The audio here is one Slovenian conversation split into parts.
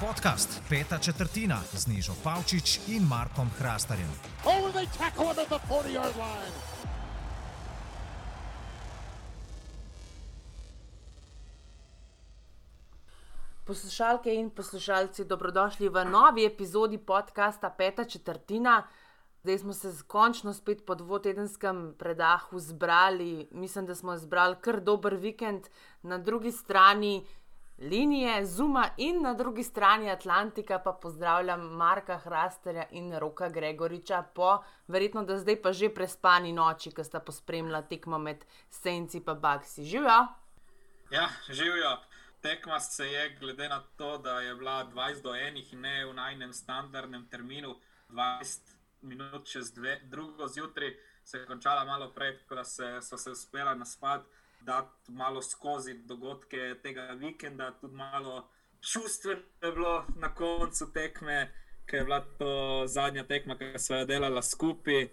Podcast Peta četrtina z Nižo Pavčič in Markom Hrastarjem. Oh, they tackle him at the 40 yard line. Poslušalke in poslušalci, dobrodošli v novi epizodi podcasta Peta četrtina. Zdaj smo se končno spet po dvotedenskem predahu zbrali. Mislim, da smo zbrali kar dober vikend, na drugi strani linije Zuma in na drugi strani Atlantika pa pozdravljam Marka Hrasterja in Roka Gregoriča po verjetno da zdaj pa že prespani noči, ki sta pospremila tekmo med Senci in Baksi. Živijo? Ja, živijo. Tekma se je, glede na to, da je bila 20 do 1 in ne v najnem standardnem terminu, 20 minut čez dve, drugo zjutraj, se je končala malo prej, tako da se, so se uspela na spad, da malo skozi dogodke tega vikenda, tudi malo čustveno je bilo na koncu tekme, ker je bila to zadnja tekma, ki smo jo delali skupaj.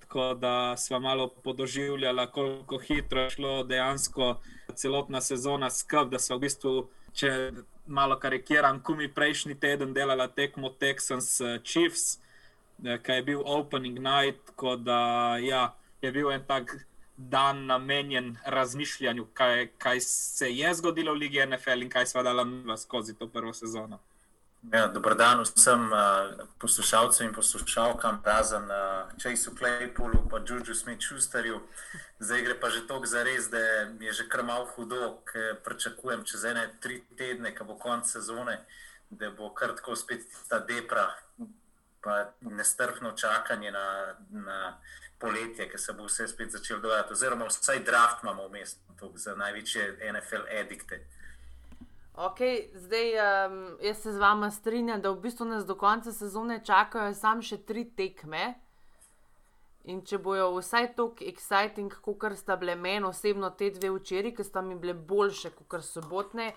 Tako da smo malo podoživljali, koliko hitro je šlo dejansko celotna sezona skupaj, da so v bistvu, če malo karikiram, kumi prejšnji teden delala tekmo Texans Chiefs, ki je bil opening night, tako da ja, je bil en tak dan namenjen razmišljanju, kaj, kaj se je zgodilo v Ligi NFL in kaj sva dala skozi to prvo sezono. Ja, Dobrodan vsem uh, poslušalcem in poslušalkam, razen uh, Chase'u Claypoolu in Juju Smith-Schusterju. Zdaj gre pa že tako za res, da je že kar malo hudo, ker pričakujem čez ene tri tedne, ko bo konec sezone, da bo kar tako spet ta depra, pa nestrpno čakanje na, na poletje, ki se bo vse spet začelo dogajati. Oziroma, vsaj draft imamo v mestu za največje NFL edikte. Okay, zdaj, um, jaz se z vama strinjam, da v bistvu nas do konca sezone čakajo samo še tri tekme. In če bojo vsaj tako exciting, kot sta bile meni osebno te dve včeraj, ki sta mi bile boljše kot sobotne,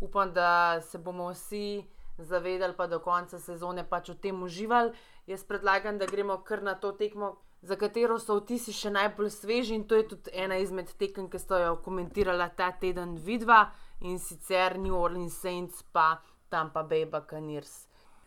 upam, da se bomo vsi zavedali, pa do konca sezone pač v tem uživali. Jaz predlagam, da gremo kar na to tekmo, za katero so vtisi še najbolj sveži in to je tudi ena izmed tekem, ki ste jo komentirali ta teden vidva in sicer New Orleans Saints, pa tam pa Bay Buccaneers.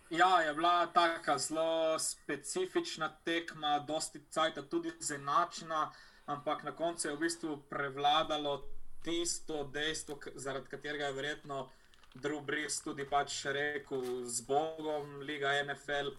Ja, je bila tako zelo specifična tekma, dosti cajta tudi zenačna, ampak na koncu je v bistvu prevladalo tisto dejstvo, zaradi katerega je verjetno Drew Brees tudi pač rekel z Bogom, Liga NFL.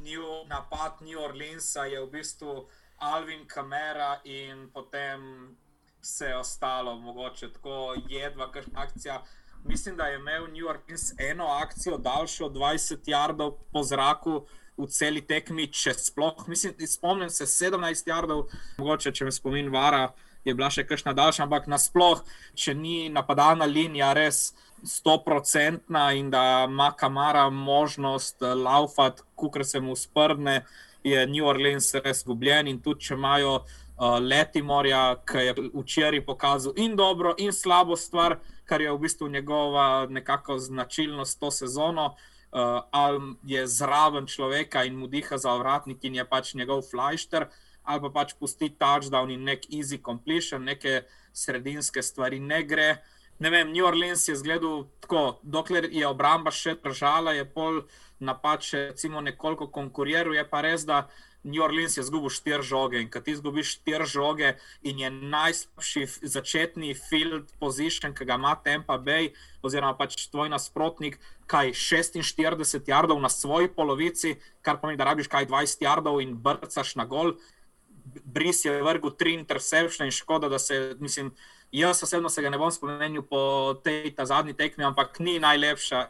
New, napad New Orleansa je v bistvu Alvin Kamera in potem vse ostalo, mogoče tako jedva, kakšna akcija. Mislim, da je imel New Orleans eno akcijo, daljšo od 20 jardov po zraku v celi tekmi, če sploh. Mislim, spomnim se 17 jardov, mogoče če me spomin vara, je bila še kakšna daljša, ampak nasploh, če ni napadalna linija res. 100% in da ima kamara možnost laufati, kukar se mu sprdne, je New Orleans res izgubljen. In tudi, če imajo uh, Letimorja, ki je včeraj pokazal in dobro, in slabo stvar, kar je v bistvu njegova nekako značilnost to sezono. Uh, ali je zraven človeka in mu diha za vratnik, in je pač njegov flajšter, ali pa pač pusti touchdown in nek easy completion, neke sredinske stvari ne gre. Ne vem, New Orleans je zgledal tako, dokler je obramba še držala, je pol napad še recimo, nekoliko konkuriral, je pa res, da New Orleans je izgubil štiri žoge in kad ti izgubiš štiri žoge in je najslabši začetni field position, ki ga ima Tampa Bay, oziroma pač tvoj nasprotnik, kaj 46 jardov na svoji polovici, kar pomeni, da rabiš kaj 20 jardov in brcaš na gol. Bris je vrgel tri intercepcije in škoda, da se, mislim, jaz osebno se ga ne bom spomenil po tej zadnji tekmi, ampak ni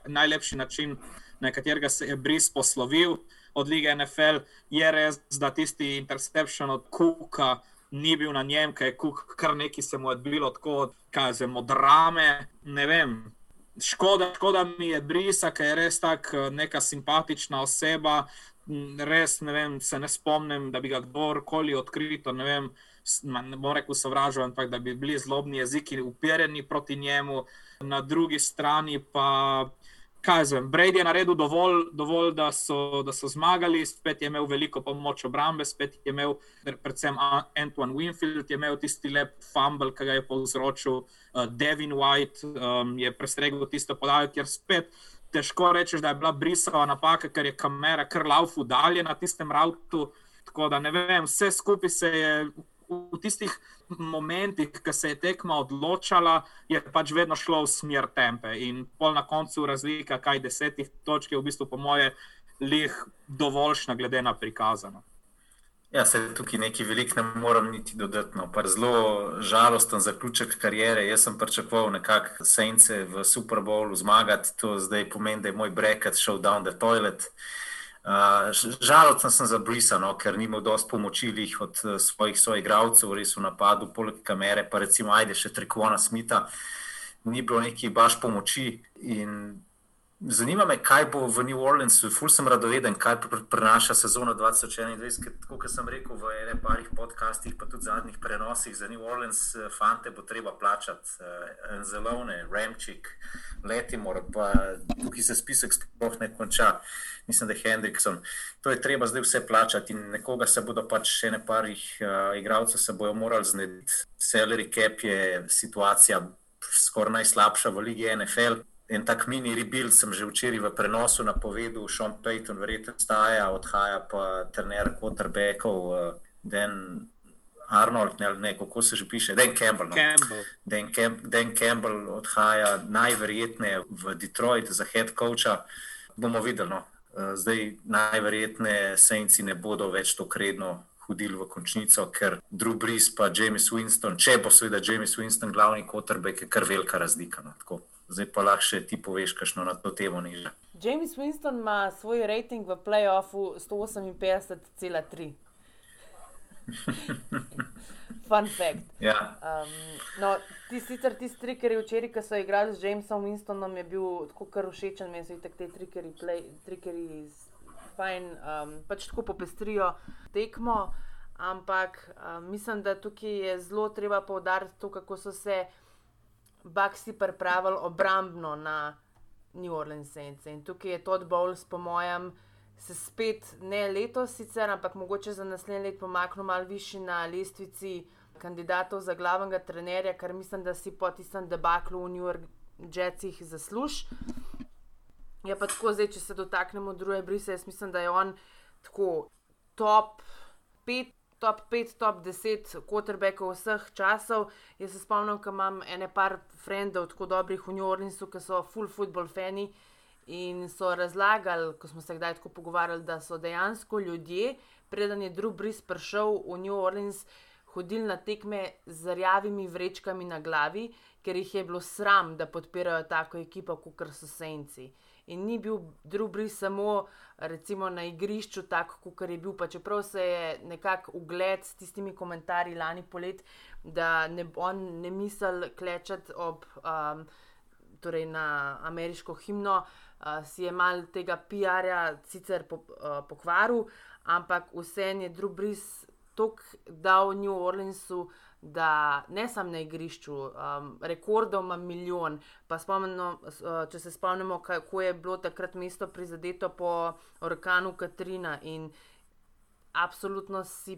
najlepši način, na katerega se je Bris poslovil od lige NFL. Je res, da tisti interception od Kuka ni bil na njem, ker je Kuk kar nekaj se mu odbilo, tako kazemo, drame. Ne vem. Škoda, škoda mi je Brisa, ker je res tako neka simpatična oseba. Res ne vem, se ne spomnim, da bi ga kdorkoli odkrito, ne vem, ne bom rekel sovražil, ampak da bi bili zlobni jeziki uperjeni proti njemu. Na drugi strani pa kaj zvem, Brady je naredil dovolj, dovolj da, so, da so zmagali, spet je imel veliko pomoč obrambe, spet je imel, predvsem Antoine Winfield, je imel tisti lep fumble, ki ga je povzročil uh, Devin White, um, je prestregel tisto podajo, kjer spet. Težko reči, da je bila brisala napaka, ker je kamera kar laufu dalje na tistem avtu. Tako da ne vem, vse skupaj se je v tistih momentih, ki se je tekma odločala, je pač vedno šlo v smer tempe. In pol na koncu razlika, kaj desetih točk je v bistvu, po moje, lih dovoljšna, glede na prikazano. Ja, se tukaj nekaj velik ne morem niti dodati. No. Zelo žalosten zaključek karijere. Jaz sem pričakoval nekako sence v Super Bowlu zmagati, to zdaj pomeni, da je moj bracket šel down the toilet. Uh, žalosten sem za Brisano, ker ni imel dosti pomoči od uh, svojih soigralcev, res v napadu, poleg kamere, pa recimo, ajde še Trikona Smita, ni bilo neki baš pomoči. In Zanima me, kaj bo v New Orleansu, ful sem radoveden, kaj prenaša sezona 2021. Kot sem rekel v ene parih podcastih, pa tudi zadnjih prenosih za New Orleans, eh, fante bo treba plačati, uh, Zelone, Remčik, Letimor, pa tukaj se spisek sploh ne konča. Mislim, da je Hendrikson. To je treba zdaj vse plačati in nekoga se bodo pač še ne parih uh, igralcev se bojo morali znediti. Salary cap je situacija skoraj najslabša v Ligi NFL en tak mini rebuild sem že včeraj v prenosu napovedal, Sean Payton, verjetno staja, odhaja pa trener quarterbackov, uh, Dan Arnold, ne, ne kako se že piše, Dan Campbell. No. Campbell. Dan, Cam, Dan Campbell odhaja najverjetneje v Detroit za head coacha. Bomo videli. No. Uh, zdaj najverjetneje Saints ne bodo več to kredno. Hodili v končnico, ker Drew Brees pa James Winston, če bo seveda James Winston glavni quarterback, je kar velika razlika. No, zdaj pa lahko še ti poveš, kakšno na to temo niže. James Winston ima svoj rating v playoffu 158,3. Fun fact. Ja. Um, no, ti sicer ti trikeri včeraj, ki so igrali z Jamesom Winstonom, je bil tako kar všečen, meni so te trikeri, play, trikeri fajn, um, pač tako popestrijo tekmo. Ampak um, mislim, da tukaj je zelo treba poudariti to, kako so se. Bucks pripravili obrambno na New Orleans Saints. In tukaj je Todd Bowles, po mojem, se spet ne letos, sicer, ampak mogoče za naslednje leto pomaknil malo više na lestvici kandidatov za glavnega trenerja, kar mislim, da si po tistem debaklu v New York Jetsih zasluž. Je pa tako, zdaj, če se dotaknemo druge brise, jaz mislim, da je on tako top 5 top 5, top 10 quarterbackov vseh časov. Jaz se spomnim, da imam ene par frendov, tako dobrih v New Orleansu, ki so full football fani in so razlagali, ko smo se kdaj tako pogovarjali, da so dejansko ljudje, preden je Drew Brees prišel v New Orleans, hodili na tekme z rjavimi vrečkami na glavi, ker jih je bilo sram, da podpirajo tako ekipo, kot so Saints in ni bil drugi samo recimo, na igrišču, tako kot je bil. Pa čeprav se je nekako ugled s tistimi komentarji lani polet, da ne, on ne misli klečati ob, um, torej na ameriško himno, uh, si je mal tega PR-ja sicer po, uh, pokvaril, ampak vse je drugi tok dal New Orleansu da ne samo na igrišču, um, rekordov ima milijon. Pa spomnimo, uh, če se spomnimo, kako je bilo takrat mesto prizadeto po orkanu Katrina. In absolutno si,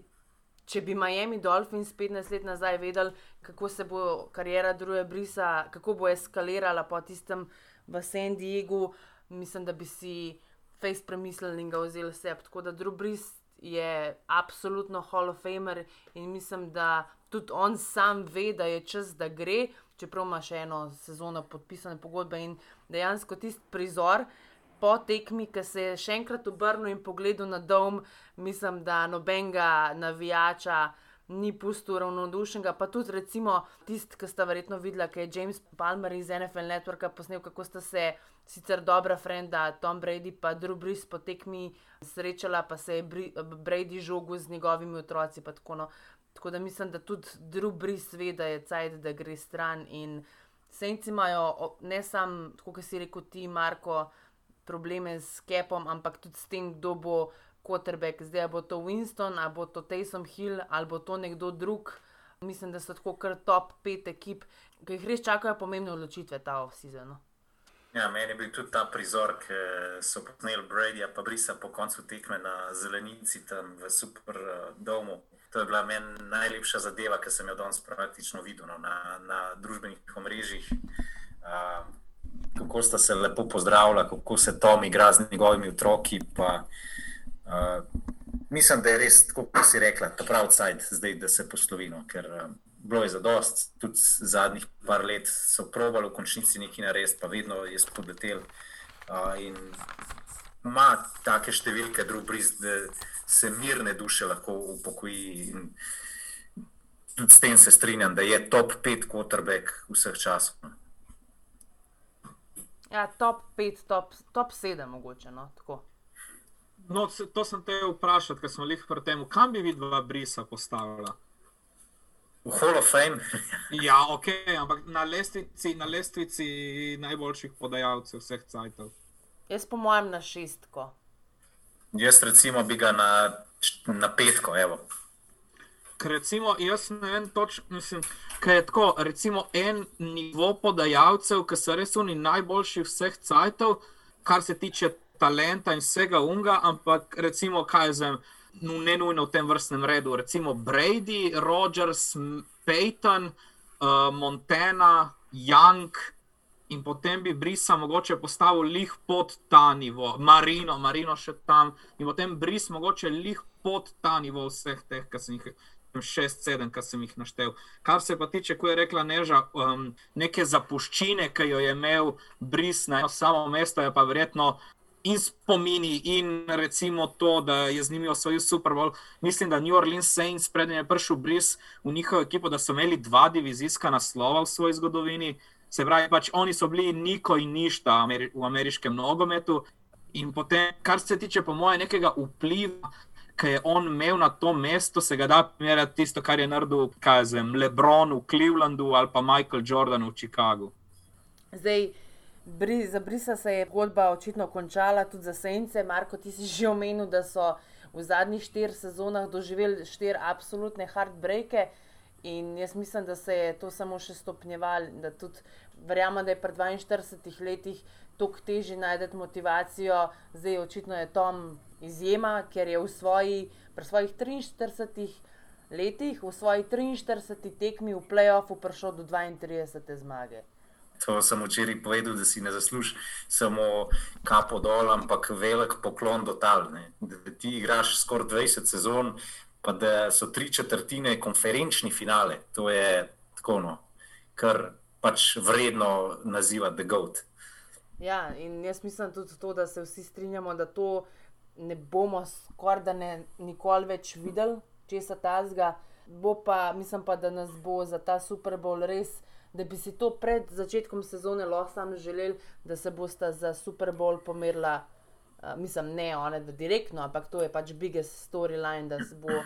če bi Miami Dolphins 15 let nazaj vedeli, kako se bo karijera druge brisa, kako bo eskalirala po tistem v San Diegu, mislim, da bi si face premislili in ga vzeli vse. Tako da drugi bris. Je absolutno Hall of Famer in mislim, da tudi on sam ve, da je čas, da gre, čeprav ima še eno sezono podpisane pogodbe in dejansko tisti prizor. Po tekmi, ki se je še enkrat obrnil in pogledal na dom, mislim, da nobenega navijača ni pustil ravnodušnega. Pa tudi, recimo, tisti, ki sta verjetno videla, ki je James Palmer iz NFL Networka posnel, kako sta se sicer dobra frenda Tom Brady in Drew Brees po tekmi srečala, pa se je Brady žogel z njegovimi otroci. Tako, no. Tako da mislim, da tudi drugi ve, da je cajt, da gre stran. In senci imajo ne samo, kot si rekel, ti, Marko, probleme s kepom, ampak tudi s tem, kdo bo quarterback. Zdaj bo to Winston, ali bo to Taysom Hill, ali bo to nekdo drug. Mislim, da so tako kar top pet ekip, ki jih res čakajo pomembne odločitve ta off-season. No. Ja, meni je bil tudi ta prizor, ki so posneli Brady, pa Brisa po koncu tekme na zelenici tam v super uh, domu. To je bila meni najlepša zadeva, ki sem jo danes praktično videl no, na, na družbenih omrežjih. Uh, kako sta se lepo pozdravila, kako se Tom igra z njegovimi otroki. Pa, uh, mislim, da je res, kot si rekla, to pravi cajt, zdaj, da se poslovino. Ker uh, bilo je za dost, tudi zadnjih par let so probali v končnici nekaj narediti, pa vedno je spodletel. Uh, in ima take številke, drugi, da se mirne duše lahko upokoji. In, Tudi s tem se strinjam, da je top 5 quarterback vseh časov. Ja, top 5, top, top 7, mogoče. No, no, to sem te vprašal, ker smo jih pri tem, kam bi videla brisa postavila. V Hall of Fame. ja, ok, ampak na lestvici, na lestvici najboljših podajalcev vseh cajtov. Jaz, po mojem, na šestko. Jaz, recimo, bi ga na, na petko, evo. Ker recimo, jaz ne vem točno, mislim, kaj je tako, recimo en nivo podajalcev, ki so res oni najboljši vseh cajtov, kar se tiče talenta in vsega unga, ampak recimo, kaj zem, ne nujno v tem vrstnem redu, recimo Brady, Rogers, Peyton, uh, Montana, Young. In potem bi Brisa mogoče postavil lih pod ta nivo, Marino, Marino še tam, in potem Bris mogoče lih pod ta nivo vseh teh, ki sem jih šest, sedem, ki sem jih naštel. Kar se pa tiče, ko je rekla Neža, um, neke zapuščine, ki jo je imel Bris na samo mesto, je pa verjetno. In spomini, in recimo to, da je z njimi osvojil Super Bowl. Mislim, da New Orleans Saints, predtem je prišel Bris v njihovo ekipo, da so imeli dva divizijska naslova v svoji zgodovini. Se pravi, pač oni so bili niko in ništa v ameriškem nogometu. In potem, kar se tiče, po mojem, nekega vpliva ki je on imel na to mesto, se ga da primerjati tisto, kar je naredil Kazem, Lebron v Clevelandu ali pa Michael Jordan v Chicagu. Zdaj, bri, za Brisa se je zgodba očitno končala, tudi za Sence. Marko, ti si že omenil, da so v zadnjih štirih sezonah doživeli štiri absolutne heartbreake. In jaz mislim, da se je to samo še stopnjevalo. Verjamem, da je pri 42 letih tako težje najti motivacijo, zdaj očitno je Tom izjema, ker je v svoji, pri svojih 43 letih, v svoji 43 tekmi v playoffu prišel do 32 zmage. To sem včeraj povedal, da si ne zaslužiš samo kapo dol, ampak velik poklon do tal. Ne? Da ti igraš skoraj 20 sezon, pa da so tri četrtine konferenčni finale. To je tako, no, kar pač vredno nazivati The Goat. Ja, in jaz mislim tudi to, da se vsi strinjamo, da to ne bomo skoraj da ne nikoli več videli, če se ta zga. Bo pa, mislim pa, da nas bo za ta Super Bowl res, da bi si to pred začetkom sezone lahko sam želeli, da se bosta za Super Bowl pomerila. Uh, mislim, ne one, da direktno, ampak to je pač biggest storyline, da se bo uh,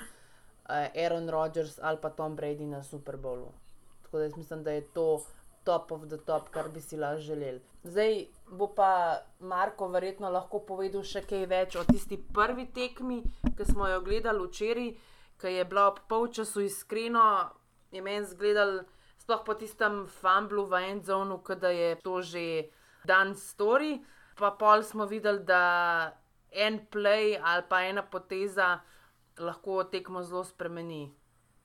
Aaron Rodgers ali pa Tom Brady na Super Bowlu. Tako da jaz mislim, da je to top of the top, kar bi si lahko želeli. Zdaj bo pa Marko verjetno lahko povedal še kaj več o tisti prvi tekmi, ki smo jo gledali včeraj, ki je bila ob polčasu iskreno, je meni zgledal, sploh po tistem fumblu v endzonu, da je to že dan story. Pa pol smo videli, da en play ali pa ena poteza lahko tekmo zelo spremeni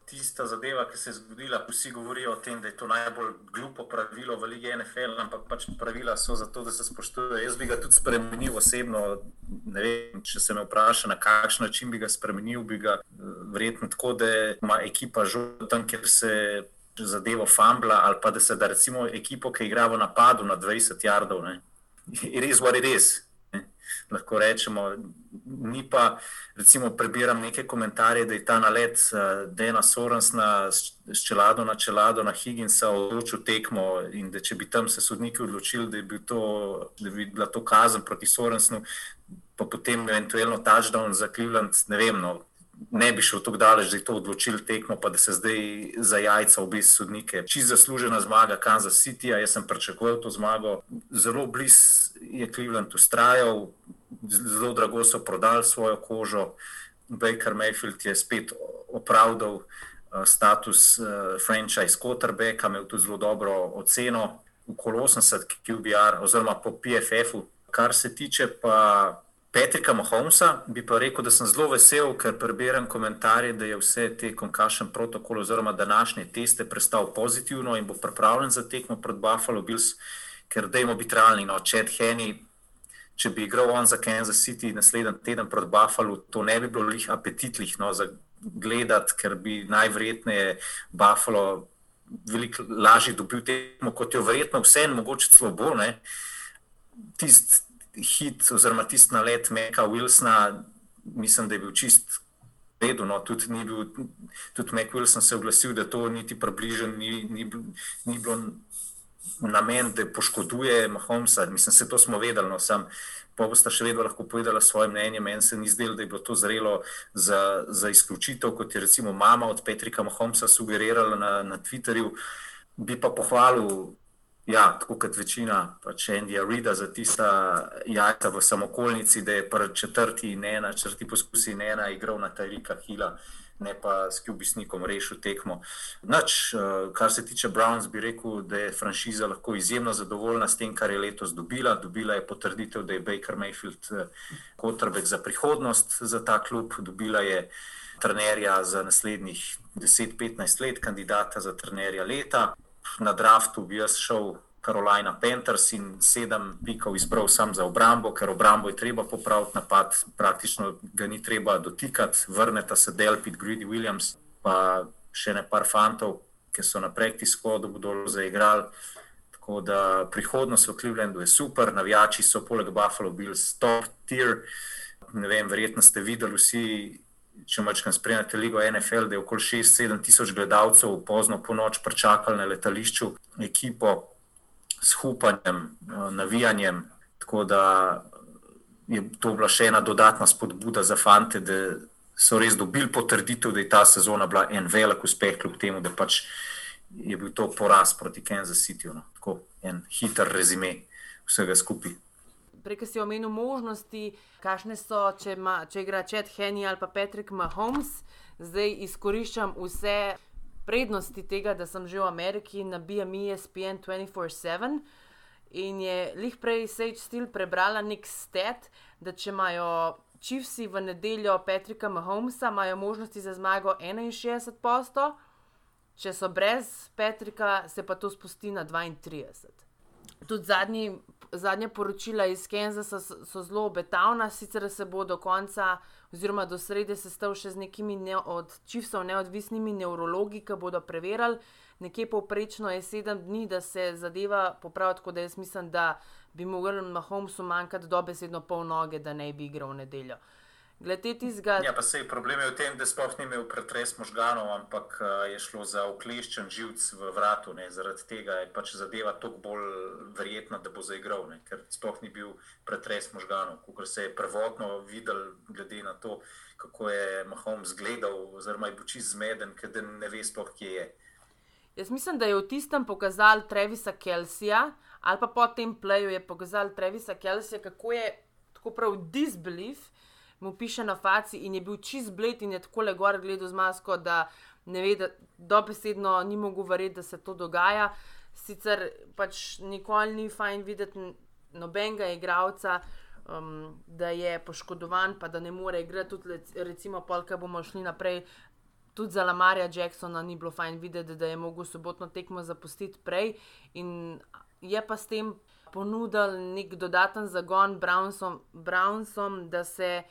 tista zadeva, ki se je zgodila, vsi govorijo o tem, da je to najbolj glupo pravilo v Ligi NFL, ampak pač pravila so zato, da se spoštujejo. Jaz bi ga tudi spremenil osebno. Vem, če se me vpraša, na kakšen način bi ga spremenil, bi ga verjetno tako, da ima ekipa tam, kjer se. Zadevo Fambla, ali pa da se da recimo ekipo, ki igra v napadu na 20 jardov, res, what it is lahko rečemo. Mi pa, recimo, prebiram neke komentarje, da je ta nalet uh, Dena Sorensna s čelado na čelado na Higginsa odločil tekmo in da če bi tam se sodniki odločili, da, bi to, da bi bila to kazen proti Sorensnu, pa potem eventualno touchdown za Cleveland, ne vem. No, Ne bi šel tako daleč, da je to odločil tekmo, pa da se zdaj za jajca obi sodnike. Čisto zaslužena zmaga Kansas City, jaz sem pričakoval to zmago. Zelo blizu je Cleveland ustrajal, zelo drago so prodali svojo kožo. Baker Mayfield je spet opravdal uh, status uh, franchise quarterbacka, imel tudi zelo dobro oceno. okoli 80 QBR oziroma po PFF-u. Kar se tiče pa Petrika Mahomesa, bi pa rekel, da sem zelo vesel, ker preberem komentarje, da je vse te concussion protokole oziroma današnje teste prestal pozitivno in bo pripravljen za tekmo pred Buffalo Bills, ker dajmo biti realni, no, Chad Henny, če bi igral on za Kansas City naslednji teden pred Buffalo, to ne bi bilo lih apetitlih no, za gledati, ker bi najverjetneje Buffalo veliko lažje dobil tekmo, kot jo verjetno vse en, mogoče celo bolj. Tisti hit, oziroma tisti nalet Meka Wilsona, mislim, da je bil čist. Redu, no, tudi tudi Mac Wilson se je oglasil, da to niti približno ni, ni, ni bilo namen, da poškoduje Mahomesa. Mislim, se to smo vedeli, no, sam pa boste še vedno lahko povedali svoje mnenje. Meni se ni zdelo, da je bilo to zrelo za, za izključitev, kot je recimo mama od Petrika Mahomesa sugerirala na, na Twitterju. Bi pa pohvalil, ja, tako kot večina, pač Andyja Rida za tista jajca v samokolnici, da je prvi četrti in ena, četrti poskusi in ena igral na Tarika Hila ne pa s Kubisnikom rešil tekmo. Nač, eh, kar se tiče Browns, bi rekel, da je franšiza lahko izjemno zadovoljna s tem, kar je letos dobila. Dobila je potrditev, da je Baker Mayfield potrebek eh, za prihodnost za ta klub, dobila je trenerja za naslednjih 10-15 let, kandidata za trenerja leta. Na draftu bi jaz šel Carolina Panthers in sedem pikov izbral sam za obrambo, ker obrambo je treba popraviti, napad praktično ga ni treba dotikati, vrneta se Delpit, Greedy Williams, pa še ne par fantov, ki so na praktisko, da bodo zaigrali. Tako da prihodnost v Clevelandu je super, navijači so poleg Buffalo Bills top tier. Ne vem, verjetno ste videli vsi, če mačkam spremljate ligo NFL, da je okoli 6-7 tisoč gledalcev pozno po noč pričakali na letališču ekipo, s hupanjem, eh, navijanjem. Tako da je to bila še ena dodatna spodbuda za fante, da so res dobili potrditev, da je ta sezona bila en velik uspeh, kljub temu, da pač je bil to poraz proti Kansas Cityju. No. Tako en hiter rezime vsega skupaj. Prej si omenil možnosti, kakšne so, če, ma, če igra Chad Henny ali pa Patrick Mahomes. Zdaj izkoriščam vse prednosti tega, da sem že v Ameriki na BMI ESPN 24-7 in je lih prej Sage Steel prebrala nek stat, da če imajo čivsi v nedeljo Patrika Mahomesa, imajo možnosti za zmago 61 posto, če so brez Patrika, se pa to spusti na 32. Tudi zadnji, zadnja poročila iz Kansasa so, so zelo obetavna, sicer se bo do konca oziroma do srede sestavil še z nekimi ne, od čivsov neodvisnimi nevrologi, ki bodo preverjali. Nekje povprečno je sedem dni, da se zadeva popravi, tako da jaz mislim, da bi vrnil na Holmesu manjkati dobesedno pol noge, da ne bi igral v nedeljo. Glede tistega. Ja, pa se je problem v tem, da sploh ni imel pretres možganov, ampak uh, je šlo za ukleščen živc v vratu. Ne. Zaradi tega je pač zadeva toliko bolj verjetna, da bo zaigral, ne. ker sploh ni bil pretres možganov. Kot se je prvotno videl, glede na to, kako je Mahom zgledal, oziroma je bil čist zmeden, ker ne ve sploh, kje je. Jaz mislim, da je v tistem pokazal Trevisa Kelsija, ali pa po tem pleju je pokazal Trevisa Kelsija, kako je tako prav disbelief mu piše na faci in je bil čist bled in je tako le gor gledal z masko, da ne ve, da dobesedno ni mogel verjeti, da se to dogaja. Sicer pač nikoli ni fajn videti nobenega igralca, um, da je poškodovan, pa da ne more igrati. Tudi, recimo, polka bomo šli naprej. Tudi za Lamarja Jacksona ni bilo fajn videti, da je mogel sobotno tekmo zapustiti prej, in je pa s tem ponudil nek dodaten zagon Brownsom, Brownsom da se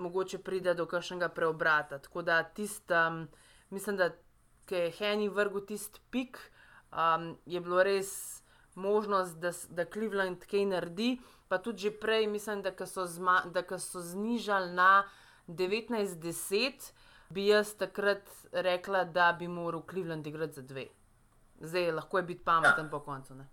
mogoče pride do kakšnega preobrata. Tako da tisti, um, mislim, da je Henny vrgel tisti pik, um, je bilo res možnost, da, da Cleveland kaj naredi. Pa tudi že prej, mislim, da so, zma, da so znižali na 19-10, bi jaz takrat rekla, da bi moral Cleveland igrati za dve. Zdaj lahko je biti pameten ja. po koncu. Ne?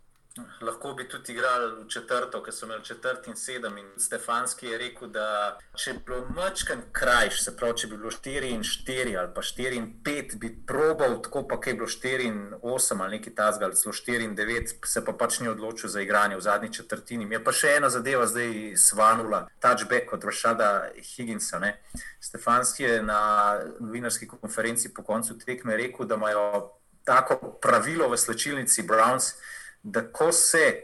Lahko bi tudi igrali v četrto, ker so imeli četrt in sedem. In Stefanski je rekel, da če bi bilo mačken krajš, se pravi, če bi bilo štiri in štiri ali pa štiri in pet, bi probal, tako pa je bilo štiri in osem ali nekaj tasga, ali celo štiri in devet, se pa pač ni odločil za igranje v zadnji četrtini. Mi je pa še ena zadeva zdaj svanula, touchback od Rašada Higginsa. Ne? Stefanski je na novinarski konferenci po koncu tekme rekel, da imajo tako pravilo v slčilnici Browns da ko se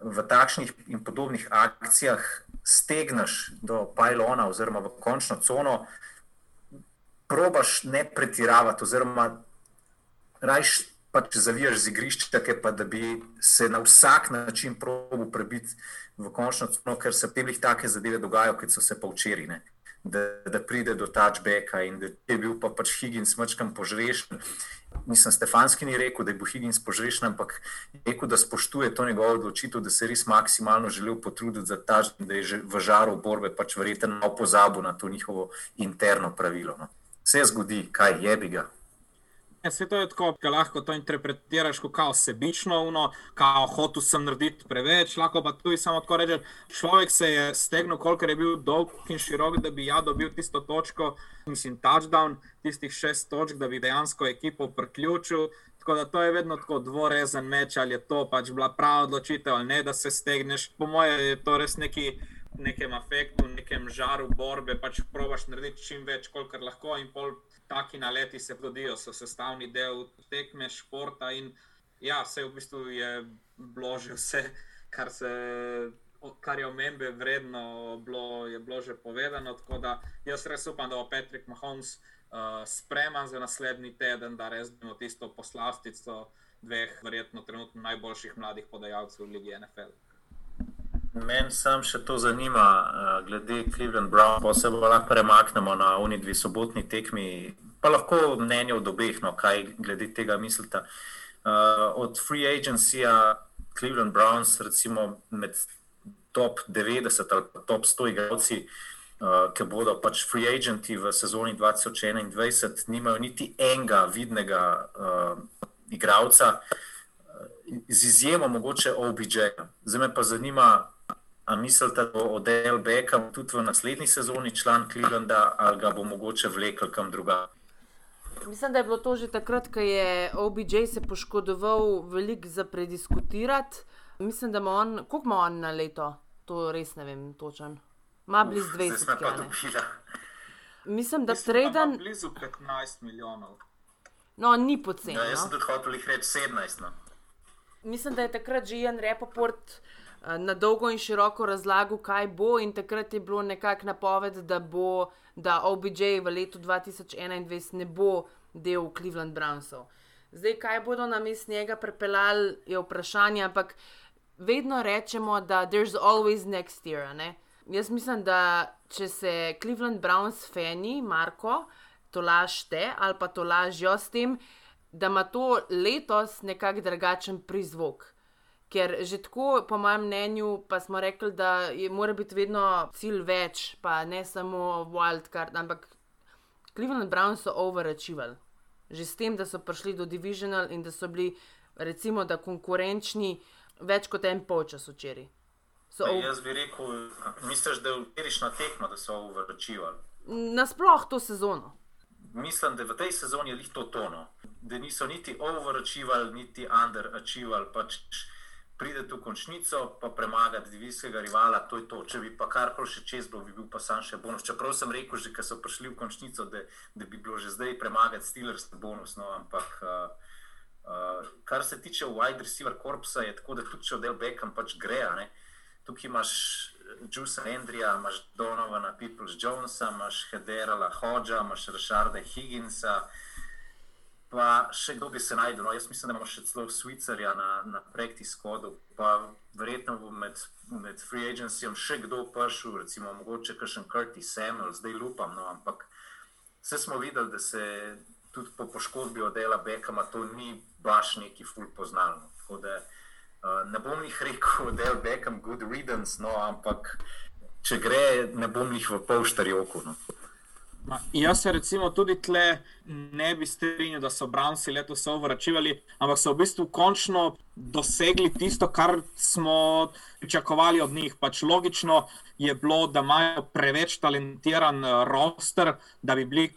v takšnih in podobnih akcijah stegneš do pajlona oziroma v končno cono, probaš ne pretiravati, oziroma rajš pač zavijaš z igrišča, pa da bi se na vsak način probil prebiti v končno cono, ker se tem jih take zadeve dogajajo, kot so se pa včeraj. Da, da pride do touchbacka, in da je bil pa pač Higgins mačkam požrešen. Mislim, Stefanski ni rekel, da je bil Higgins požrešen, ampak je rekel, da spoštuje to njegovo odločitev, da se je res maksimalno želel potruditi za ta, da je že v žaru borbe, pač verjetno pozabil na to njihovo interno pravilo. No. Vse zgodi, kaj je bi ga. Ja, to je tako, da lahko to interpretiraš kot kao sebično, uno, kao hotel sem narediti preveč, lahko pa tudi samo tako reči. Človek se je stegnil, koliko je bil dolg in širok, da bi ja dobil tisto točko, mislim, touchdown, tistih šest točk, da bi dejansko ekipo priključil. Tako da to je vedno tako dvorezen meč, ali je to pač bila prava odločitev ali ne, da se stegneš. Po mojem je to res neki. Nekem afektu, nekem žaru borbe, pač probaš narediti čim več, kolikor lahko, in pol taki naleti se zgodijo, so sestavni del tekme, športa. In ja, vse v bistvu je bilo že vse, kar, se, kar je omembe vredno, bilo, je bilo že povedano. Tako da jaz res upam, da bo Patrick Mahomes uh, spreman za naslednji teden, da res bomo tisto poslastico dveh, verjetno trenutno najboljših mladih podajalcev v Ligi NFL. Meni sam še to zanima, uh, glede Cleveland Brown, pa se lahko premaknemo na oni dve sobotni tekmi, pa lahko mnenje od obeh, no, kaj glede tega mislite. Uh, od free agencija Cleveland Browns, recimo med top 90 ali top 100 igralci, uh, ki bodo pač free agenti v sezoni 2021, nimajo niti enega vidnega uh, igralca. Z izjemo mogoče OBJ. Zdaj me pa zanima, Ali mislite, da bo Odell Beckham tudi v naslednji sezoni član Clevelanda ali ga bo mogoče vlekel kam drugam? Mislim, da je bilo to že takrat, ko je OBJ se poškodoval, veliko za prediskutirati. Mislim, da ima on, koliko ima on na leto, to res ne vem točen. Ma blizu 20 milijonov. Mislim, da treden. Blizu 15 milijonov. No, ni poceni. Ja, jaz no. sem tudi hotel jih reči 17. No. Mislim, da je takrat že en report. Na dolgo in široko razlagal, kaj bo, in takrat je bilo nekako napoved, da bo, da OBJ v letu 2021 ne bo del Cleveland Brownsov. Zdaj, kaj bodo na mest njega pripeljali, je vprašanje, ampak vedno rečemo, da there's always next year. Ne? Jaz mislim, da če se Cleveland Browns fani, Marko, to lažete ali pa to lažijo s tem, da ima to letos nekako drugačen prizvok. Ker že tako, po mojem mnenju, pa smo rekli, da je, mora biti vedno cilj več, pa ne samo wildcard, ampak Cleveland Browns so overachievali. Že s tem, da so prišli do divisional in da so bili, recimo, da konkurenčni več kot en polčas včeraj. So ov... Jaz bi rekel, misliš, da je včerajš na tekmo, da so overachievali? Nasploh to sezono. Mislim, da v tej sezoni je to tono, da niso niti overachievali, niti underachievali. Pač prideti v končnico, pa premagati divizijskega rivala, to je to. Če bi pa karkoli še čez bil, bi bil pa sam še bonus. Čeprav sem rekel, že ko so prišli v končnico, da, da bi bilo že zdaj premagati Steelers bonus. No, ampak uh, uh, kar se tiče wide receiver korpusa, je tako, da tudi če odel Beckham pač gre. Tukaj imaš Jusa Andrija, imaš Donovana, Peoples Jonesa, imaš Hederala Hodža, imaš Rašarda Higginsa pa še kdo bi se najdel. No, jaz mislim, da imamo še celo Švicarja na, na practice kodu, pa verjetno bo med, med free agencyjem še kdo prišel, recimo mogoče kakšen Curtis Samuel, zdaj lupam, no, ampak vse smo videli, da se tudi po poškodbi od Dela Bekama to ni baš neki ful poznano. Tako da uh, ne bom jih rekel, da je Bekam good riddance, no, ampak če gre, ne bom jih v polštari oko. No. Ma, jaz se recimo tudi tle ne bi strinjal, da so Brownsi letos ovračivali, ampak so v bistvu končno dosegli tisto, kar smo pričakovali od njih. Pač logično je bilo, da imajo preveč talentiran eh, roster, da bi bili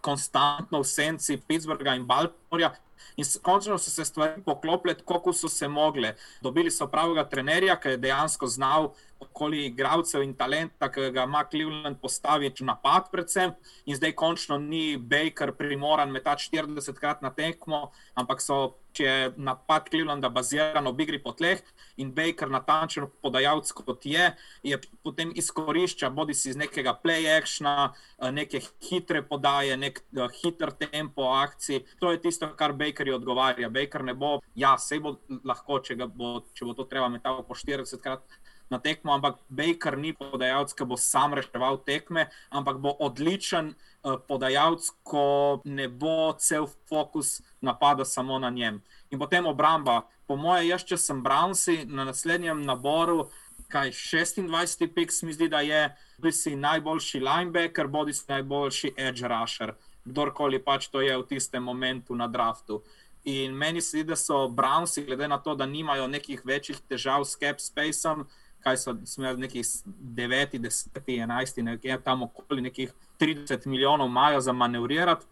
konstantno v senci Pittsburgha in Baltimorja. In končno so se stvari poklopile, kot so se mogle. Dobili so pravega trenerja, ki je dejansko znal okoli igralcev in talenta, ki ga ima Cleveland postaviti v napad, predvsem. In zdaj končno ni Baker primoran metati 40 krat na tekmo, ampak so, če je napad Clevelanda baziran v igri po tleh in Baker natančen podajalec kot je, je potem izkorišča bodi si iz nekega play actiona, neke hitre podaje, nek uh, hiter tempo akcij. To je tisto, kar Bakerju odgovarja. Baker ne bo, ja, se bo lahko, če, bo, če bo to treba metati po 40 krat na tekmo, ampak Baker ni podajalec, ki bo sam reševal tekme, ampak bo odličen uh, podajalec, ko ne bo cel fokus napada samo na njem. In potem obramba. Po mojem, jaz, če sem Brownsi na naslednjem naboru, kaj 26. pik, mi zdi, da je, bi si najboljši linebacker, bodi si najboljši edge rusher, kdorkoli pač to je v tistem momentu na draftu. In meni se zdi, da so Brownsi, glede na to, da nimajo nekih večjih težav s cap spaceom, kaj so imeli nekih 9, 10, 11, nekje tam okoli nekih 30 milijonov maja za manevrirati.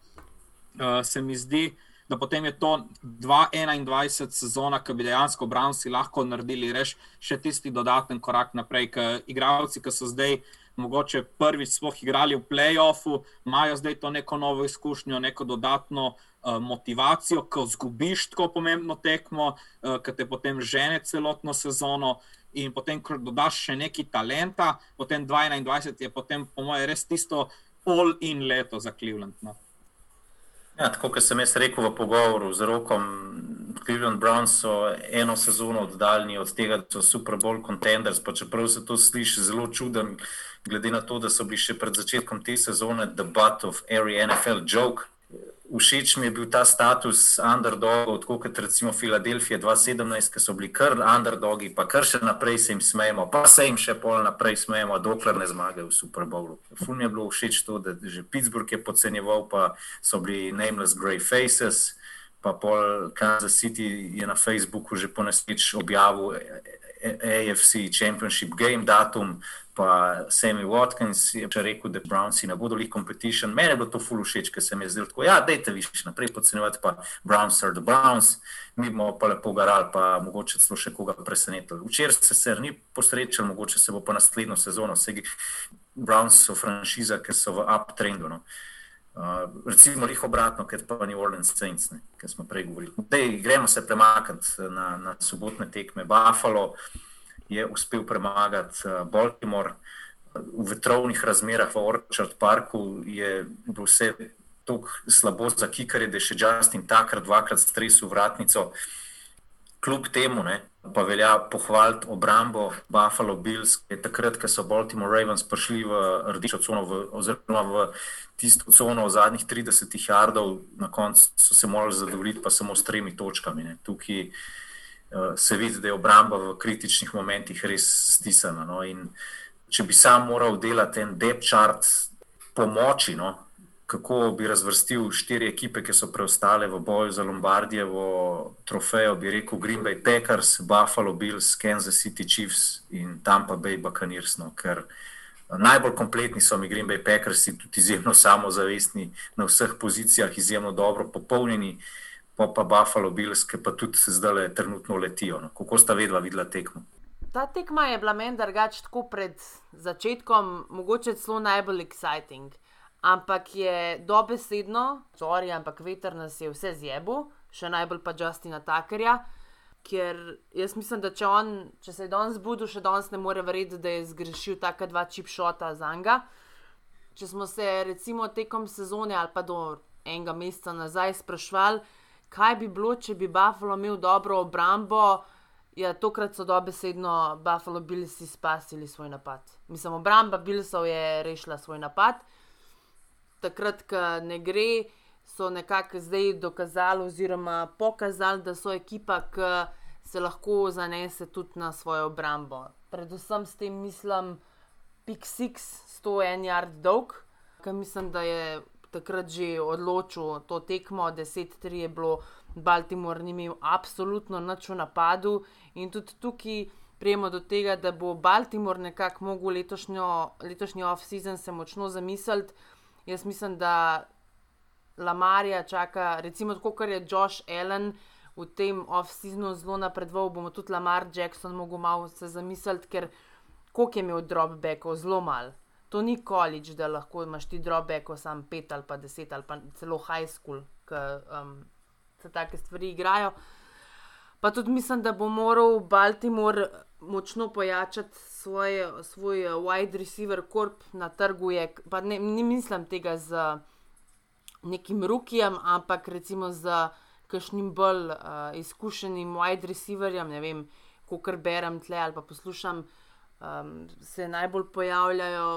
Uh, se mi zdi, da potem je to 2021 sezona, ki bi dejansko Brownsi lahko naredili reš, še tisti dodaten korak naprej, ker igralci, ki so zdaj. Mogoče prvič smo igrali v playoffu, imajo zdaj to neko novo izkušnjo, neko dodatno uh, motivacijo, ko zgubiš tako pomembno tekmo, uh, ki te potem žene celotno sezono. In potem, ko dodaš še nekaj talenta, potem 2021 je, potem, po mojem, res tisto all-in leto za Cleveland. No. Ja, tako kot sem jaz rekel v pogovoru z rokom, Cleveland Browns so eno sezono oddaljeni od tega, da so Super Bowl contenders. Pa čeprav se to sliši zelo čudno, glede na to, da so bili še pred začetkom te sezone The Butt of Every NFL Joke všeč mi je bil ta status underdogov, tako kot recimo Filadelfija 2017, ki so bili kar underdogi, pa kar še naprej se jim smejemo, pa se jim še pol naprej smejemo, dokler ne zmagajo v Super Bowlu. Ful mi je bilo všeč to, da že Pittsburgh je podcenjeval, pa so bili nameless grey faces, pa pol Kansas City je na Facebooku že poneslič objavil AFC Championship Game datum, pa Sammy Watkins je rekel, da Brownsi ne bodo li competition. Mene je bilo to ful všeč, ker se mi je zdelo tako, ja, dajte više naprej podcenjevati, pa Browns are the Browns, mi bomo pa lepo garali, pa mogoče celo še koga presenetili. Včeraj se se ni posrečal, mogoče se bo pa naslednjo sezono, vse Browns so franšiza, ki so v uptrendu. No. Uh, recimo, jih obratno, kot pa New Orleans Saints, ki smo prej govorili. Dej, gremo se premakniti na, na sobotne tekme. Buffalo je uspel premagati uh, Baltimore v vetrovnih razmerah v Orchard Parku, je bilo vse tako slabo za kikarje, da je še Justin Tucker dvakrat stresel vratnico. Kljub temu, ne, pa velja pohvaliti obrambo Buffalo Bills, ki je takrat, ko so Baltimore Ravens prišli v rdečo cono, v, oziroma v tisto cono v zadnjih 30 jardov, na koncu so se morali zadovoljiti pa samo s tremi točkami. Ne. Tukaj uh, se vidi, da je obramba v kritičnih momentih res stisnjena. No. Če bi sam moral delati en depth chart pomoči, no, kako bi razvrstil štiri ekipe, ki so preostale v boju za Lombardijevo trofejo, bi rekel Green Bay Packers, Buffalo Bills, Kansas City Chiefs in Tampa Bay Buccaneers. No, ker najbolj kompletni so mi Green Bay Packers, tudi izjemno samozavestni na vseh pozicijah, izjemno dobro popolnjeni. Pa pa Buffalo Bills, ki pa tudi zdaj le trenutno letijo. No. Kako sta vedela, videla tekmo? Ta tekma je bila meni drugač tako pred začetkom, mogoče celo najbolj exciting ampak je dobesedno, sorry, ampak veter nas je vse zjebu, še najbolj pa Justina Takerja. Ker jaz mislim, da če, on, če se je danes zbudil, še danes ne more verjeti, da je zgrešil taka dva čipšota za njega. Če smo se recimo tekom sezone ali pa do enega meseca nazaj sprašvali, kaj bi bilo, če bi Buffalo imel dobro obrambo, ja, tokrat so dobesedno Buffalo Billsi spasili svoj napad. Mislim, obramba Billsov je rešila svoj napad takrat, ko ne gre, so nekako zdaj dokazali, oziroma pokazali, da so ekipa, ki se lahko zanese tudi na svojo obrambo. Predvsem s tem mislim, Pixix, 101 yard dolg, ki mislim, da je takrat že odločil to tekmo, 10-3 je bilo, Baltimore ni imel absolutno nič v napadu in tudi tukaj. Prijemo do tega, da bo Baltimore nekako mogel letošnjo, letošnji off-season se močno zamisliti, Jaz mislim, da Lamarja čaka, recimo, tako kot je Josh Allen v tem off-seasonu zelo napredoval, bomo tudi Lamar Jackson mogel malo se zamisliti, ker koliko je imel dropbackov, zelo mal. To ni količ, da lahko imaš ti dropbackov sam pet ali pa deset ali pa celo high school, ki um, se take stvari igrajo. Pa tudi mislim, da bo moral Baltimore močno pojačati svoj, svoj wide receiver korp na trgu. Je, pa ne, ne mislim tega z nekim rukijem, ampak recimo z kakšnim bolj uh, izkušenim wide receiverjem, ne vem, ko kar berem tle ali pa poslušam, um, se najbolj pojavljajo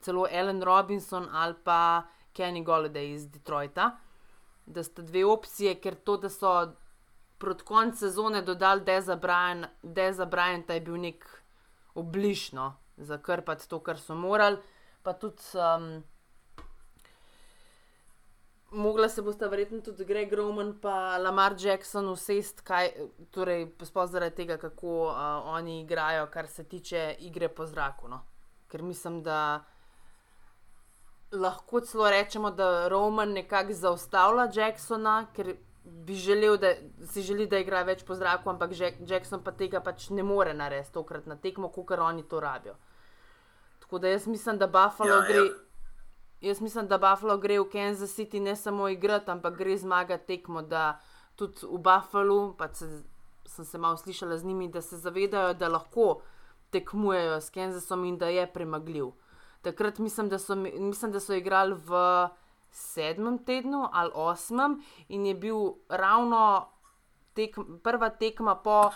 celo Ellen Robinson ali pa Kenny Golladay iz Detroita. Da sta dve opcije, ker to, da so proti koncu sezone dodali Deza Bryanta, Deza Bryanta je bil nek obližno za krpati to, kar so morali. Pa tudi um, mogla se bosta verjetno tudi Greg Roman in Lamar Jackson usest, kaj, torej sploh zaradi tega, kako uh, oni igrajo, kar se tiče igre po zraku. No? Ker mislim, da lahko celo rečemo, da Roman nekako zaustavlja Jacksona, ker bi želel, da si želi, da igra več po zraku, ampak Jackson pa tega pač ne more narediti tokrat na tekmo, kot oni to rabijo. Tako da jaz mislim, da Buffalo ja, gre. Ja. Jaz mislim, da Buffalo gre v Kansas City ne samo igrati, ampak gre zmagati tekmo, da tudi v Buffalo, pa se, sem se malo slišala z njimi, da se zavedajo, da lahko tekmujejo s Kansasom in da je premagljiv. Takrat mislim, da so, mislim, da so igrali v sedmem tednu ali osmem in je bil ravno tek, prva tekma po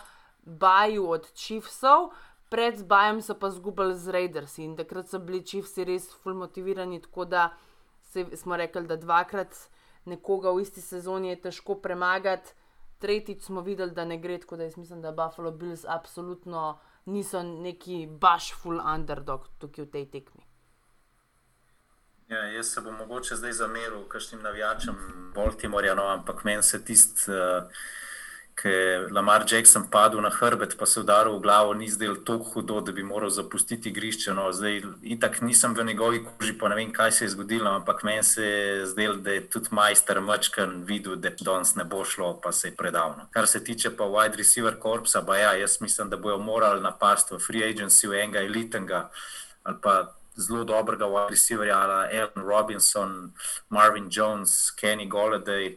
Baju od Chiefsov, pred Bajem so pa zgubili z Raiders in takrat so bili Chiefsi res fulmotivirani, tako da se, smo rekli, da dvakrat nekoga v isti sezoni je težko premagati. Tretjič smo videli, da ne gre, tako da jaz mislim, da Buffalo Bills absolutno niso neki baš full underdog tukaj v tej tekmi. Ja, jaz se bom mogoče zdaj zameril, kakšnim navijačem Baltimorja, no, ampak meni se tisti, uh, ki je Lamar Jackson padel na hrbet, pa se udaril v glavo, ni zdel tako hudo, da bi moral zapustiti igrišče. No, zdaj, itak nisem v njegovi koži, pa ne vem, kaj se je zgodilo, ampak meni se je zdel, da je tudi majster Mačkan videl, da danes ne bo šlo, pa se je predal. No. Kar se tiče pa wide receiver korpsa, pa ja, jaz mislim, da bojo morali napasti v free agency v enega elitnega ali pa zelo dobrega wide receiverja, Alan Robinson, Marvin Jones, Kenny Golladay.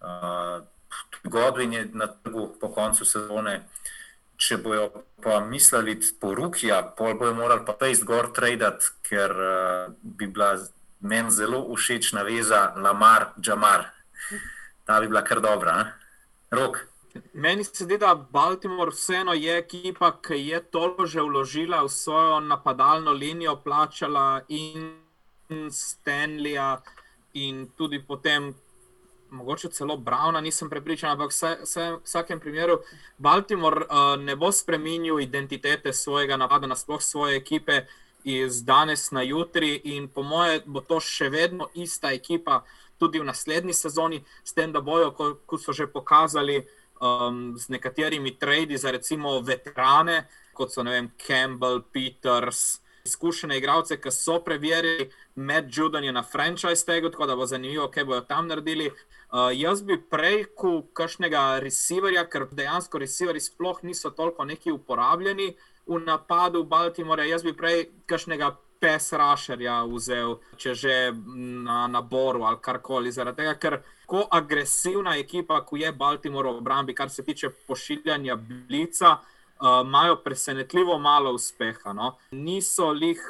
Uh, Godwin je na trgu po koncu sezone. Če bojo pa mislili po Rukija, pol bojo morali pa pejst gor tradat, ker uh, bi bila meni zelo všečna veza Lamar, Džamar. Ta bi bila kar dobra. Eh? Rok. Meni se zdi, da Baltimore vseeno je ekipa, ki je toliko že vložila v svojo napadalno linijo, plačala in Stanleya, in tudi potem, mogoče celo Browna, nisem prepričan, ampak v vsakem primeru Baltimore uh, ne bo spremenil identitete svojega napada, nasploh svoje ekipe iz danes na jutri, in po moje bo to še vedno ista ekipa. Tudi v naslednji sezoni, s tem, da bojo, kot so že pokazali, um, z nekaterimi tradi za recimo veterane, kot so vem, Campbell, Peters, izkušene igralce, ki so preverili med Judanjem na franchise tega, tako da bo zanimivo, kaj bodo tam naredili. Uh, jaz bi prej kot kakšnega receiverja, ker dejansko receiverji sploh niso toliko neki uporabljeni v napadu Baltimora, jaz bi prej kakšnega pes rašerja vzel, če že na naboru ali karkoli. Zaradi tega, ker tako agresivna ekipa, kot je Baltimore v obrambi, kar se tiče pošiljanja blica, uh, imajo presenetljivo malo uspeha. No? Niso jih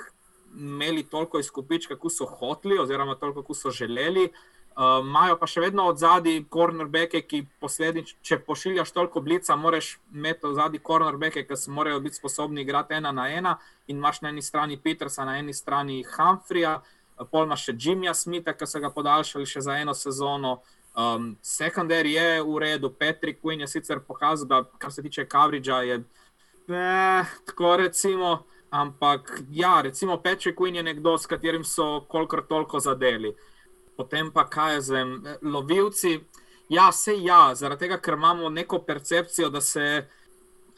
imeli toliko izkupička, kot so hoteli, oziroma toliko, kot so želeli. Eh, imajo uh, pa še vedno od zadaj cornerbacke, ki posledično, če pošiljaš toliko blica, moraš imeti od zadaj cornerbacke, ki se morajo biti sposobni igrati ena na ena. In imaš na eni strani Petersa, na eni strani Humphreya, eh, pol imaš še Jimmyja Smitha, ki so ga podaljšali še za eno sezono. Um, Sekundar je v redu, Patrick Quinn je sicer pokazal, da kar se tiče Kavriča, je eh, tako recimo. Ampak ja, recimo Patrick Quinn je nekdo, s katerim so kolikor toliko zadeli potem pa kaj z lovilci. Ja, vse ja, zaradi tega, ker imamo neko percepcijo, da se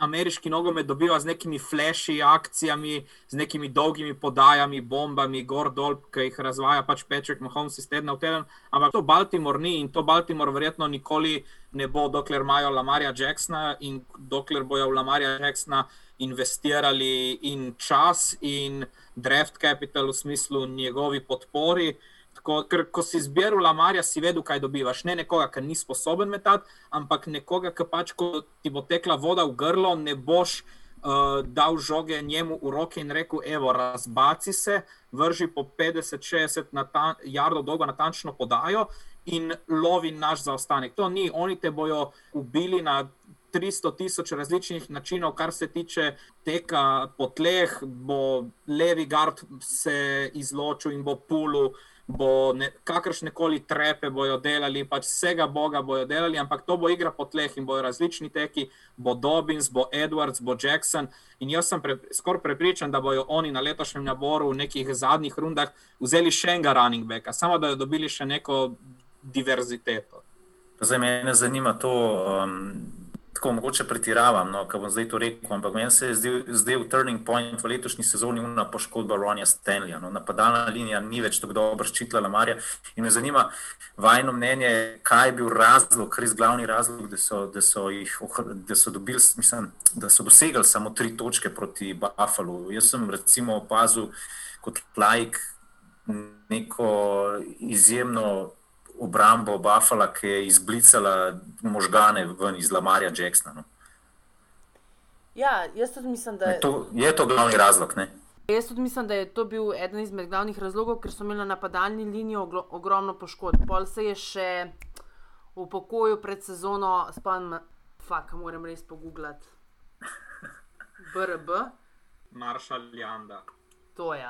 ameriški nogomet dobiva z nekimi flashy akcijami, z nekimi dolgimi podajami, bombami, gor dol, ki jih razvaja pač Patrick Mahomes iz tedna v teden. Ampak to Baltimore ni in to Baltimore verjetno nikoli ne bo, dokler imajo Lamarja Jacksona in dokler bojo v Lamarja Jacksona investirali in čas in draft capital v smislu njegovi podpori. Tako, ker ko si zbiral Lamarja, si vedel, kaj dobivaš. Ne nekoga, ki ni sposoben metati, ampak nekoga, ki pač, ko ti bo tekla voda v grlo, ne boš uh, dal žoge njemu v roke in rekel: Evo, razbaci se, vrži po 50-60 jardov dolgo natančno podajo in lovi naš zaostanek. To ni, oni te bojo ubili na 300 tisoč različnih načinov, kar se tiče teka po tleh, bo levi gard se izločil in bo pulu. Bo ne, kakršne koli trepe bojo delali, pač vsega Boga bojo delali, ampak to bo igra po tleh in bojo različni teki, bo Dobbins, bo Edwards, bo Jackson. In jaz sem pre, skoraj prepričan, da bojo oni na letošnjem naboru v nekih zadnjih rundah vzeli še enega running backa, samo da bodo dobili še neko diverziteto. Zdaj me zanima to. Um tako mogoče pretiravam, no, kar bom zdaj to rekel, ampak meni se je zdel, zdel turning point v letošnji sezoni una poškodba Ronja Stanleya. No. Napadalna linija ni več tako dobro ščitila Marija. In me zanima vajno mnenje, kaj je bil razlog, res glavni razlog, da so, da so, jih, da so, dobili, mislim, da so dosegli samo tri točke proti Buffalo. Jaz sem recimo opazil kot laik neko izjemno obrambo Buffalo, ki je izblicala možgane ven iz Lamarja Jacksona. No. Ja, jaz tudi mislim, da je to, je to glavni razlog. Ne? Jaz tudi mislim, da je to bil eden izmed glavnih razlogov, ker so imeli na napadalni liniji ogromno poškodb. Pol se je še v pokoju pred sezono, spomnim, fakt, moram res pogooglati. BRB. Maršal Janda. To je,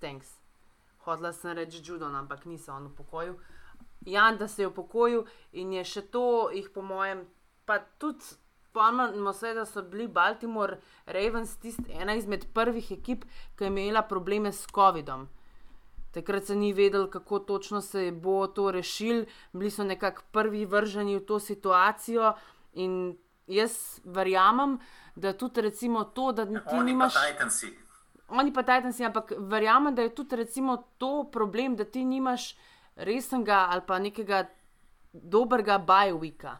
thanks. Hodla sem reči Judon, ampak nisem on v pokoju. Jan, da se je upokojil in je še to, jih po mojem, pa tudi spomnimo se, da so bili Baltimore Ravens tisti ena izmed prvih ekip, ki je imela probleme s COVID-om. Takrat se ni vedel, kako točno se bo to rešil, bili so nekako prvi vrženi v to situacijo. In jaz verjamem, da tudi recimo to, da ti Oni nimaš. Oni pa Titansi, ampak verjamem, da je tudi recimo to problem, da ti nimaš resnega ali pa nekega dobrega bajovika.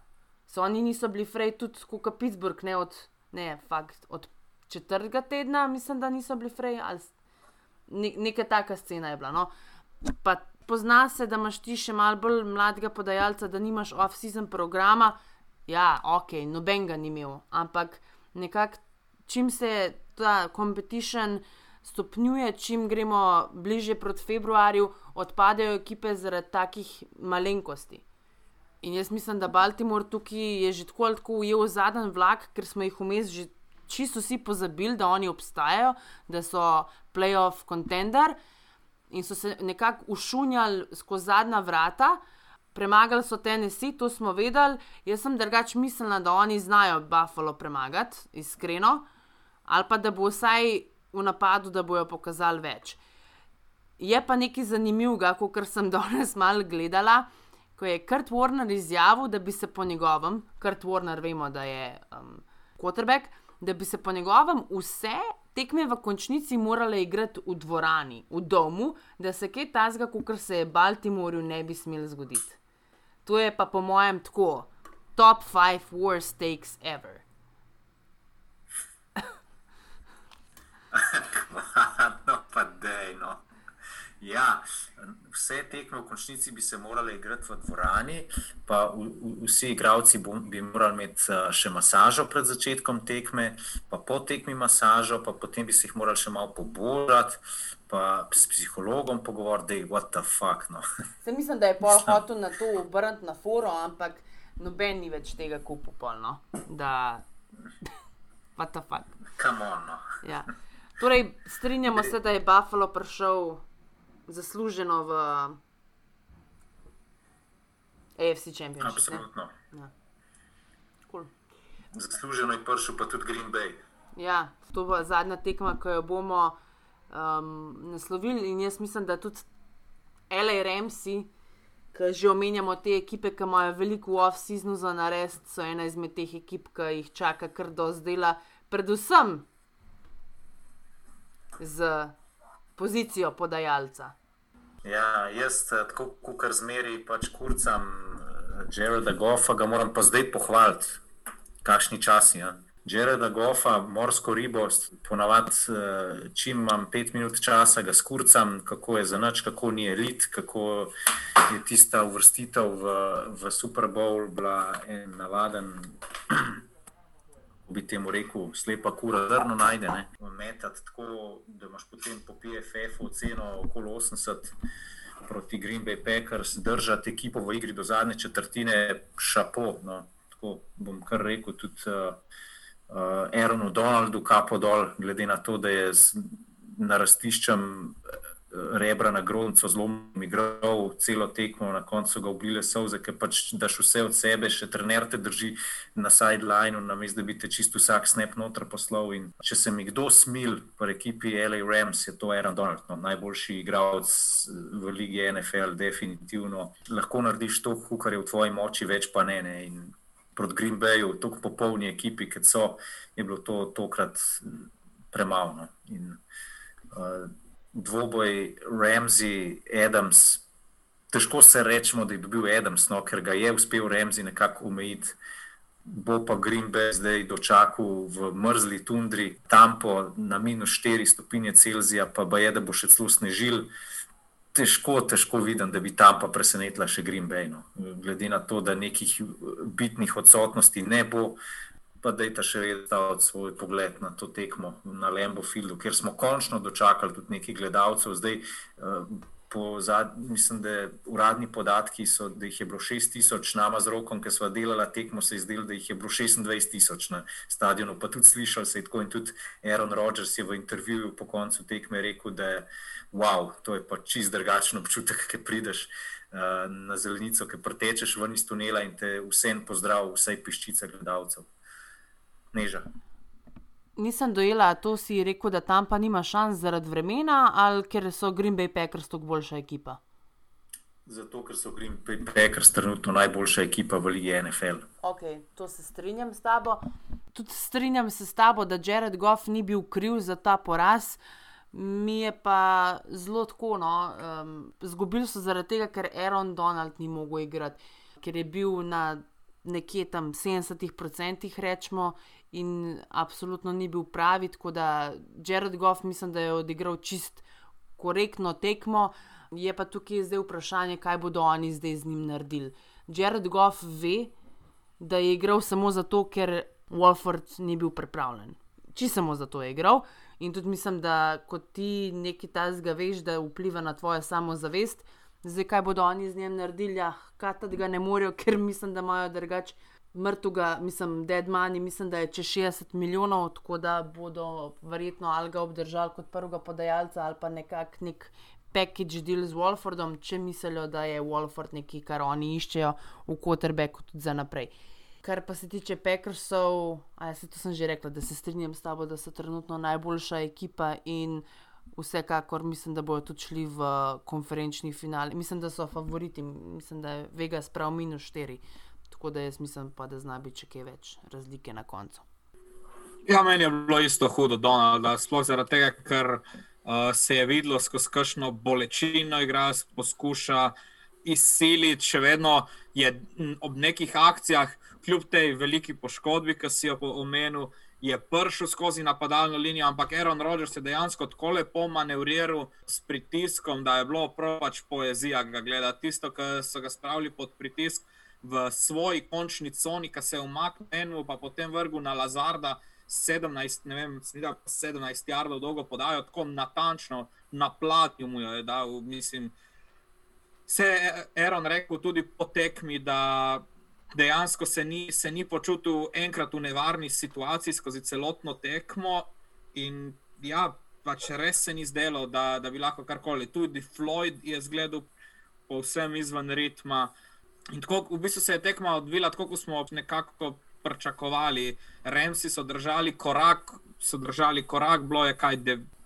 So oni niso bili frej, tudi kot Pittsburgh, ne od, ne, fakt, od četrtega tedna, mislim, da niso bili frej, ali ne, neka taka scena je bila. No. Pa pozna se, da imaš ti še malo bolj mladega podajalca, da nimaš off-season programa. Ja, ok, noben ga ni imel, ampak nekako čim se ta competition stopnjuje, čim gremo bliže proti februarju, odpadejo ekipe zaradi takih malenkosti. In jaz mislim, da Baltimore tukaj je že tako ali tako ujel zadnji vlak, ker smo jih vmes že čisto vsi pozabili, da oni obstajajo, da so playoff contender in so se nekako ušunjali skozi zadnja vrata. Premagali so Tennessee, to smo vedeli. Jaz sem drugač mislila, da oni znajo Buffalo premagati, iskreno, ali pa da bo vsaj v napadu, da bojo pokazali več. Je pa nekaj zanimivega, kot sem danes malo gledala, ko je Kurt Warner izjavil, da bi se po njegovem, Kurt Warner vemo, da je um, quarterback, da bi se po njegovem vse tekme v končnici morale igrati v dvorani, v domu, da se kaj tazga, kot se je Baltimoreu ne bi smel zgoditi. To je pa po mojem tako, top 5 worst takes ever. no, pa dej, no. Ja, vse tekme v končnici bi se morale igrati v dvorani, pa v, v, vsi igravci bi morali imeti uh, še masažo pred začetkom tekme, pa po tekmi masažo, pa potem bi se jih morali še malo poborati, pa s psihologom pogovoriti, da je what the fuck. No. Se mislim, da je pol hotel na to obrniti na foro, ampak noben ni več tega kupopolno. Da, what the fuck. Come on. No. Ja. Torej, strinjamo se, da je Buffalo prišel zasluženo v AFC Championship. Absolutno. Ja. Cool. Zasluženo je prišel pa tudi Green Bay. Ja, to bo zadnja tekma, ki jo bomo um, naslovili. In jaz mislim, da tudi L.A. Ramsey Ker že omenjamo te ekipe, ki imajo veliko off-seasonu za narediti, so ena izmed teh ekip, ki jih čaka kar do zdela, predvsem z pozicijo podajalca. Ja, jaz, eh, tako kot zmeri, pač kurcam Jareda Goffa, ga moram pa zdaj pohvaliti, kakšni časi. Ja. Jareda Goffa, morsko ribo, ponavadi, eh, čim imam pet minut časa, ga skurcam, kako je za noč, kako ni elit, kako je tista uvrstitev v, v Super Bowl bila en navaden. Bi temu rekel, slepa kura, zrno najde. Metati tako, da imaš potem po PFF-u oceno okoli 80 proti Green Bay Packers, držati ekipo v igri do zadnje četrtine, šapo. No. Tako bom kar rekel tudi. Uh, uh, Aaronu Donaldu kapo dol, glede na to, da je z narastiščem eh, rebra na gruncu zelo igral celo tekmo, na koncu ga ubile soze, ker pač daš vse od sebe, še trener te drži na sidelineu, namesto da bi te čisto vsak snap noter poslal. In če se mi kdo smil v ekipi LA Rams, je to Aaron Donald, no, najboljši igralec v ligi NFL, definitivno. Lahko narediš to, kar je v tvoji moči, več pa ne. ne. Proti Green Bayu, tako popolni ekipi, kot so, je bilo to tokrat premalo. No. In uh, dvoboj Ramsey, Adams, težko se rečemo, da je dobil Adams, no, ker ga je uspel Ramsey nekako umejiti. Bo pa Green Bay zdaj dočakal v mrzli tundri, tam po na minus 4 stopinje Celzija, pa je, da bo še celo snežil težko, težko vidim, da bi tam pa presenetila še Green Bay. No. Glede na to, da nekih bitnih odsotnosti ne bo, pa da je ta še vedno svoj pogled na to tekmo na Lambo Fieldu, kjer smo končno dočakali tudi nekaj gledalcev. Zdaj, po zadnjih, mislim, da uradni podatki so, da jih je bilo 6000, nama z rokom, ki smo delali tekmo, se je zdelo, da jih je bilo 26000 na stadionu. Pa tudi slišali se je tako in tudi Aaron Rodgers je v intervjuju po koncu tekme rekel, da je wow, to je pa čist drugačen občutek, ki prideš. Uh, na zelenico, ki pretečeš ven iz tunela in te vsem pozdrav, vsej piščice gledalcev. Neža nisem dojela, to si rekel, da tam pa nima šans zaradi vremena ali ker so Green Bay Packers tako boljša ekipa. Zato, ker so Green Bay Packers trenutno najboljša ekipa v Ligi NFL. Ok, to se strinjam s tabo. Tudi strinjam se s tabo, da Jared Goff ni bil kriv za ta poraz. Mi je pa zelo tako, no, um, zgubili so zaradi tega, ker Aaron Donald ni mogel igrati, ker je bil na nekje tam 70%, rečemo, in absolutno ni bil pravi. Tako da Jared Goff mislim, da je odigral čist korektno tekmo. Je pa tukaj zdaj vprašanje, kaj bodo oni zdaj z njim naredili. Jared Goff ve, da je igral samo zato, ker Wolford ni bil pripravljen. Či samo zato je igral. In tudi mislim, da ko ti nekaj tazga veš, da vpliva na tvojo samozavest, zdaj kaj bodo oni z njim naredili, ja, kaj tega ne morejo, ker mislim, da imajo drugače mrtvega, mislim, dead money, mislim, da je čez 60 milijonov, tako da bodo verjetno ali ga obdržali kot prvega podajalca ali pa nekak nek package deal z Wolfordom, če mislijo, da je Wolford nekaj, kar oni iščejo v quarterbacku tudi za naprej. Kar pa se tiče Packersov, a jaz to sem že rekla, da se strinjam s tabo, da so trenutno najboljša ekipa in vsekakor mislim, da bodo tudi šli v konferenčni finale. Mislim, da so favoriti, mislim, da je Vegas prav minus 4. Tako da jaz mislim, pa, da zna biti še kaj več razlike na koncu. Ja, meni je bilo isto hudo, da sploh zaradi tega, ker uh, se je videlo skozi kakšno bolečino, igra poskuša izsiliti, še vedno je ob nekih akcijah, kljub tej veliki poškodbi, ki si jo omenil, je prišel skozi napadalno linijo, ampak Aaron Rodgers je dejansko tako lepo manevriral s pritiskom, da je bilo prav pač poezija ga gledati. Tisto, kar so ga spravili pod pritisk v svoji končni coni, ki se je umaknil, pa potem vrgel na Lazarda 17, ne vem, 17 jardov dolgo podajo, tako natančno na platju mu je dal. Mislim, se je Aaron rekel tudi po tekmi, da dejansko se ni, se ni počutil enkrat v nevarni situaciji skozi celotno tekmo. In ja, pač res se ni zdelo, da, da bi lahko karkoli. Tudi Floyd je zgledal povsem izven ritma. In tako v bistvu se je tekma odvila, tako kot smo nekako pričakovali. Remsi so držali korak, so držali korak, bilo je kaj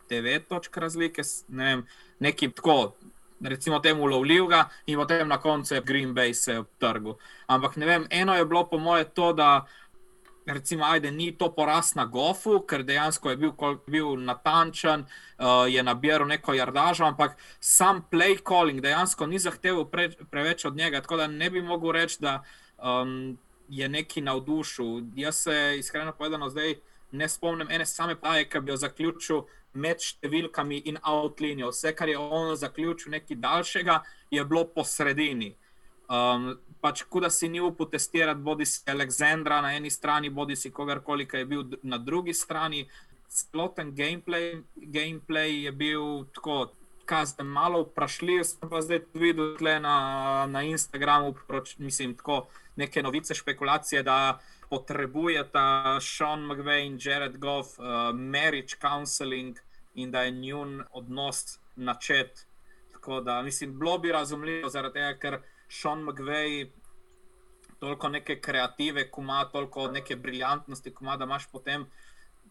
devet točk razlike, ne vem, neki tako. recimo temu lovljivega, in potem na koncu je Green Bay se obtrgal. Ampak ne vem, eno je bilo po moje to, da recimo, ajde, ni to porast na Gofu, ker dejansko je bil, bil natančen, uh, je nabiral neko jardažo, ampak sam play calling dejansko ni zahteval pre, preveč od njega. Tako da ne bi mogel reči, da um, je neki navdušil. Jaz se iskreno povedano zdaj ne spomnim ene same paje, ki bi jo zaključil med številkami in outlinijo. Vse, kar je on zaključil, nekaj daljšega, je bilo po sredini. Um, pač, da si ni upal testirati, bodi si Aleksandra na eni strani, bodi si kogarkoli, ki je bil na drugi strani. Celoten gameplay, gameplay je bil tako, kazen, malo vprašljiv. Sem pa zdaj videl na, na Instagramu, proč, mislim, tako neke novice, špekulacije, da potrebujeta Sean McVeigh in Jared Goff uh, marriage counseling in da je njun odnos načet. Tako da, mislim, bilo bi razumljivo zaradi tega, ker. Sean McVeigh, toliko neke kreative, kuma, toliko neke briljantnosti, kuma, da imaš potem.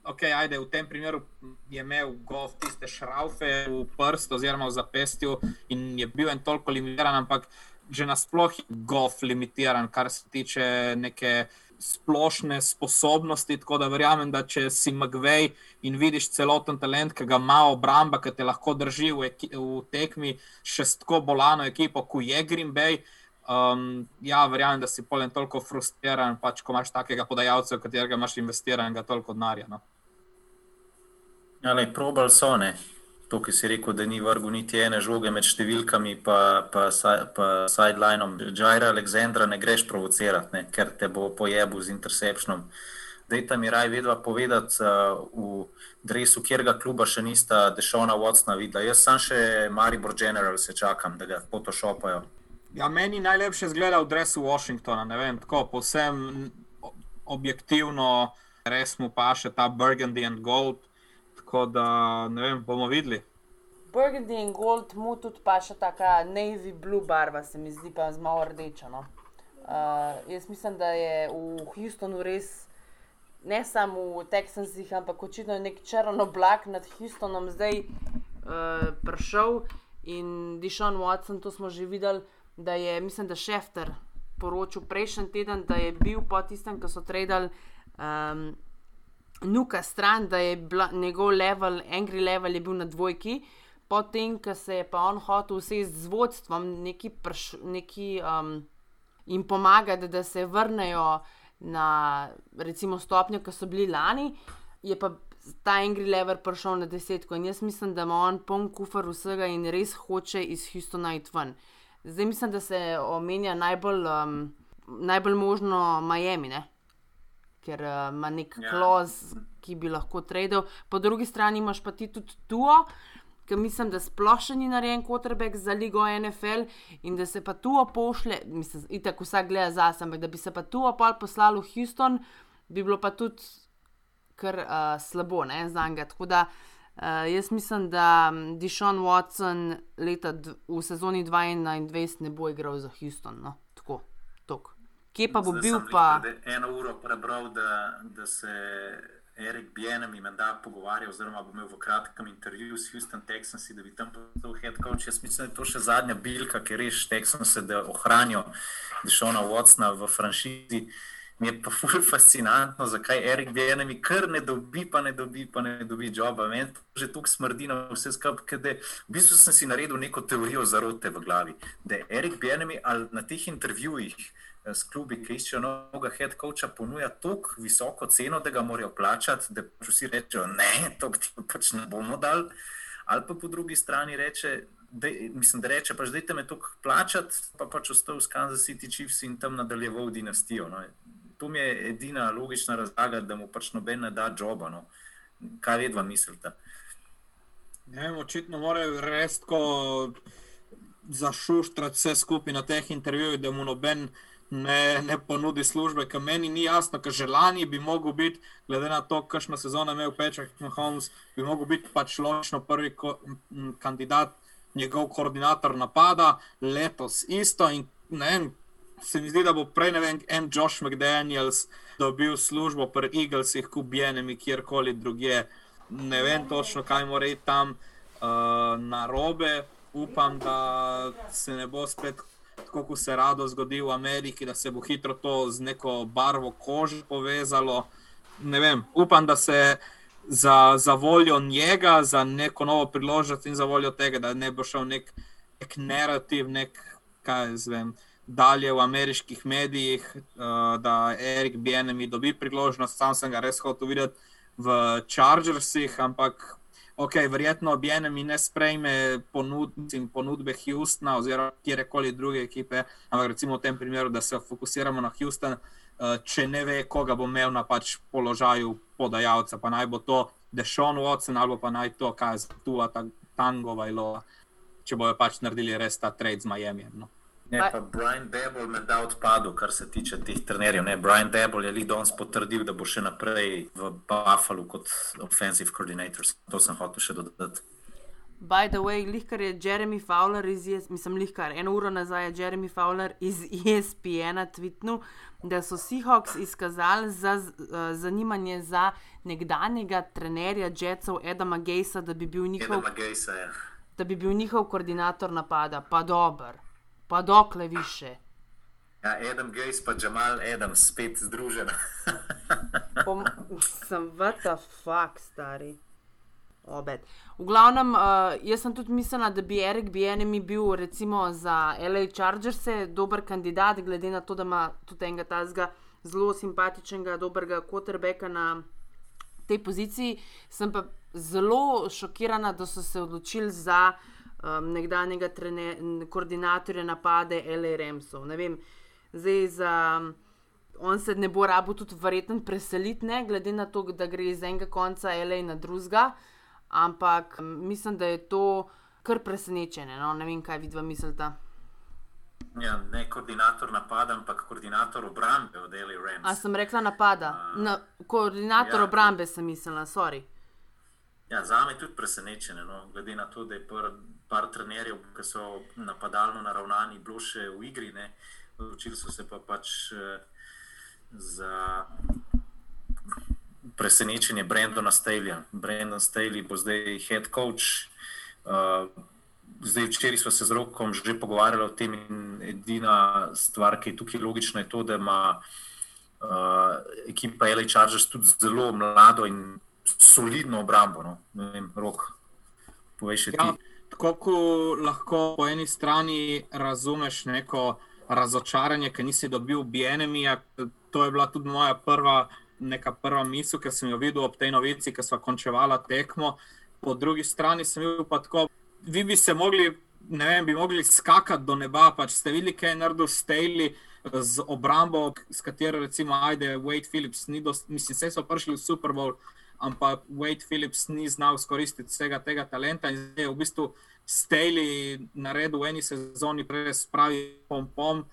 Ok, ajde, v tem primeru je imel golf tiste šraufe v prstu oziroma v zapestju in je bil en toliko limitiran, ampak že nasplošno je golf limitiran, kar se tiče neke splošne sposobnosti. Tako da verjamem, da če si McVeigh in vidiš celoten talent, ki ga ima obramba, ki te lahko drži v, v tekmi, še s tako bolano ekipo, kot je Green Bay. Um, ja, verjamem, da si polen toliko frustriran, pač, ko imaš takega podajalca, v katerega imaš investiranega toliko denarja. No. Ja, probal so ne to, ki si rekel, da ni vrgel niti ene žoge med številkami, pa, pa, pa sidelinom. Džajra Aleksandra ne greš provocirati, ne, ker te bo pojebil z interceptionom. Dej tam je raj vedva povedati uh, v dresu, kjer ga kluba še nista Dešona Watsona videla. Jaz sem še Maribor General, se čakam, da ga photoshopajo. Ja, meni najlepše zgleda v dresu Washingtona, ne vem, tako povsem objektivno, res mu pa še ta Burgundy and Gold. Tako da ne vem, bomo videli. Burgundy in Gold, mu tudi pa še ta navy blue barva, se mi zdi pa zelo rdeča. No? Uh, jaz mislim, da je v Houstonu res, ne samo v Texasih, ampak očitno je nek črn oblak nad Houstonom zdaj uh, prišel. In Dišon Watson, to smo že videli, da je, mislim, da Šefter poročil prejšnji teden, da je bil po tistem, ko so tradili. Um, nuka stran, da je bila, njegov level, angry level je bil na dvojki, potem, ko se je pa on hotel vse z vodstvom neki prš, neki, um, in pomagati, da se vrnejo na recimo stopnjo, ki so bili lani, je pa ta angry level prišel na desetko. In jaz mislim, da ima on poln kufr vsega in res hoče iz Houstona iti ven. Zdaj mislim, da se omenja najbolj, um, najbolj možno Miami. Ne? Ker uh, ima nek ja. kloz, ki bi lahko tradil. Po drugi strani imaš pa ti tudi tuo, ki mislim, da splošno ni narejen kotrbek za ligo NFL in da se pa tuo pošle, mislim, itak vsak gleda zase, ampak da bi se pa tuo pol poslal v Houston, bi bilo pa tudi kar uh, slabo, ne, za njega. Tako da. Uh, jaz mislim, da Dišon Watson leta v sezoni 2021 ne bo igral za Houston. No? Tako, tako. Kje pa bo Zdaj bil? Pa... Eno uro prebral, da, da se Erik Bienem in da pogovarja, oziroma bo imel v kratkem intervjuju s Houston Texansi, da bi tam postal head coach. Jaz mislim, da je to še zadnja bilka, ki reš Texanse, da ohranijo Dešona Watsona v franšizi. Mi je pa ful fascinantno, zakaj Erik Bienem kar ne dobi, pa ne dobi, pa ne dobi joba. Meni že tukaj smrdi na vse skupaj, da v bistvu sem si naredil neko teorijo zarote v glavi. Da je Erik Bienem na teh intervjujih s klubi, ki iščejo novega head coacha, ponuja tako visoko ceno, da ga morajo plačati, da pač vsi rečejo, ne, to ti pač ne bomo dali. Ali pa po drugi strani reče, da, mislim, da reče, pač dajte me tukaj plačati, pa pač ostal v Kansas City Chiefs in tam nadaljeval dinastijo. No. To mi je edina logična razlaga, da mu pač noben ne da joba. No. Kaj vedva mislite? Očitno morajo res tako zašuštrati vse skupaj na teh intervjujih, da mu noben ne, ne ponudi službe, ki meni ni jasno, ker že lani bi mogel biti, glede na to, kakšno sezono je imel in Holmes, bi mogel biti pač ločno prvi ko, m, kandidat, njegov koordinator napada, letos isto. In, ne, se mi zdi, da bo prej ne vem, en Josh McDaniels dobil službo pri Eaglesih, kubijenimi kjerkoli drugje. Ne vem točno, kaj mora iti tam uh, na robe. upam, da se ne bo spet tako, kot se rado zgodi v Ameriki, da se bo hitro to z neko barvo kože povezalo. Ne vem, upam, da se za, za voljo njega, za neko novo priložnost in za voljo tega, da ne bo šel nek, nek narativ, nek kaj zvem. Dalje v ameriških medijih, uh, da Erik Bienem dobi priložnost, sam sem ga res hotel videti v Chargersih, ampak ok, verjetno Bienem ne sprejme ponud, ponudbe Houstona oziroma kjerkoli druge ekipe, ampak recimo v tem primeru, da se fokusiramo na Houston, uh, če ne ve, koga bo imel na pač položaju podajalca, pa naj bo to Dešon Watson ali pa naj to, kaj je tu, ta Tango Vajlo, če bojo pač naredili res ta trade z Miami. No. Ne, pa Brian Debol med da odpadel, kar se tiče teh trenerjev. Ne, Brian Debol je danes potrdil, da bo še naprej v Buffalo kot offensive coordinator. To sem hotel še dodati. By the way, lihkar je Jeremy Fowler iz ESPN, mislim, lihkar eno uro nazaj je Jeremy Fowler iz ESPN-a tvitnil, da so Seahawks izkazali za uh, zanimanje za nekdanjega trenerja Jetsov Edama Gejsa, da bi bil njihov, Gejsa, ja. da bi bil njihov koordinator napada. Pa dober pa dokle više. Ja, Adam Gates pa Jamal Adams spet združen. Pom, sem vrta, fuk, stari. Obed. V glavnem, uh, jaz sem tudi mislila, da bi Erik Bienemi bil recimo za LA Chargers dober kandidat, glede na to, da ima tudi enega tazga zelo simpatičnega, dobrega quarterbacka na tej poziciji. Sem pa zelo šokirana, da so se odločili za um, nekdanjega koordinatorja napade L.A. Remsov. Ne vem, zdaj za. On se ne bo rabo tudi verjetno preseliti, ne, glede na to, da gre iz enega konca L.A. na drugega, ampak mislim, da je to kar presenečenje. No? Ne vem, kaj vidva mislita. Ja, ne koordinator napada, ampak koordinator obrambe od L.A. Remsov. A sem rekla napada? Na, koordinator ja, obrambe sem mislila, sorry. Ja, za me je tudi presenečenje, no, glede na to, da je prvi par trenerjev, ki so napadalno naravnani, bilo še v igri, odločili so se pa pač uh, za presenečenje Brendona Stalija. Brendon Staley bo zdaj head coach. Uh, zdaj, včeraj smo se z rokom že pogovarjali o tem, in edina stvar, ki je tukaj logična, je to, da ima uh, ekipa L.A. Chargers tudi zelo mlado in solidno obrambo. No? Vem, rok, povej še ja. ti tako kot lahko po eni strani razumeš neko razočaranje, ker nisi dobil BNM-ja. To je bila tudi moja prva, prva misel, ki sem jo videl ob tej novici, ki so končevala tekmo. Po drugi strani sem bil pa tako, vi bi se mogli, ne vem, bi mogli skakati do neba. Pač ste videli, kaj je naredil Staley. Z obrambo, s katero recimo, ajde, Wade Phillips, ni dosti, mislim, vse so prišli v Super Bowl, ampak Wade Phillips ni znal izkoristiti vsega tega talenta in zdaj je v bistvu Staley naredil v eni sezoni, prej spravi pom-pom.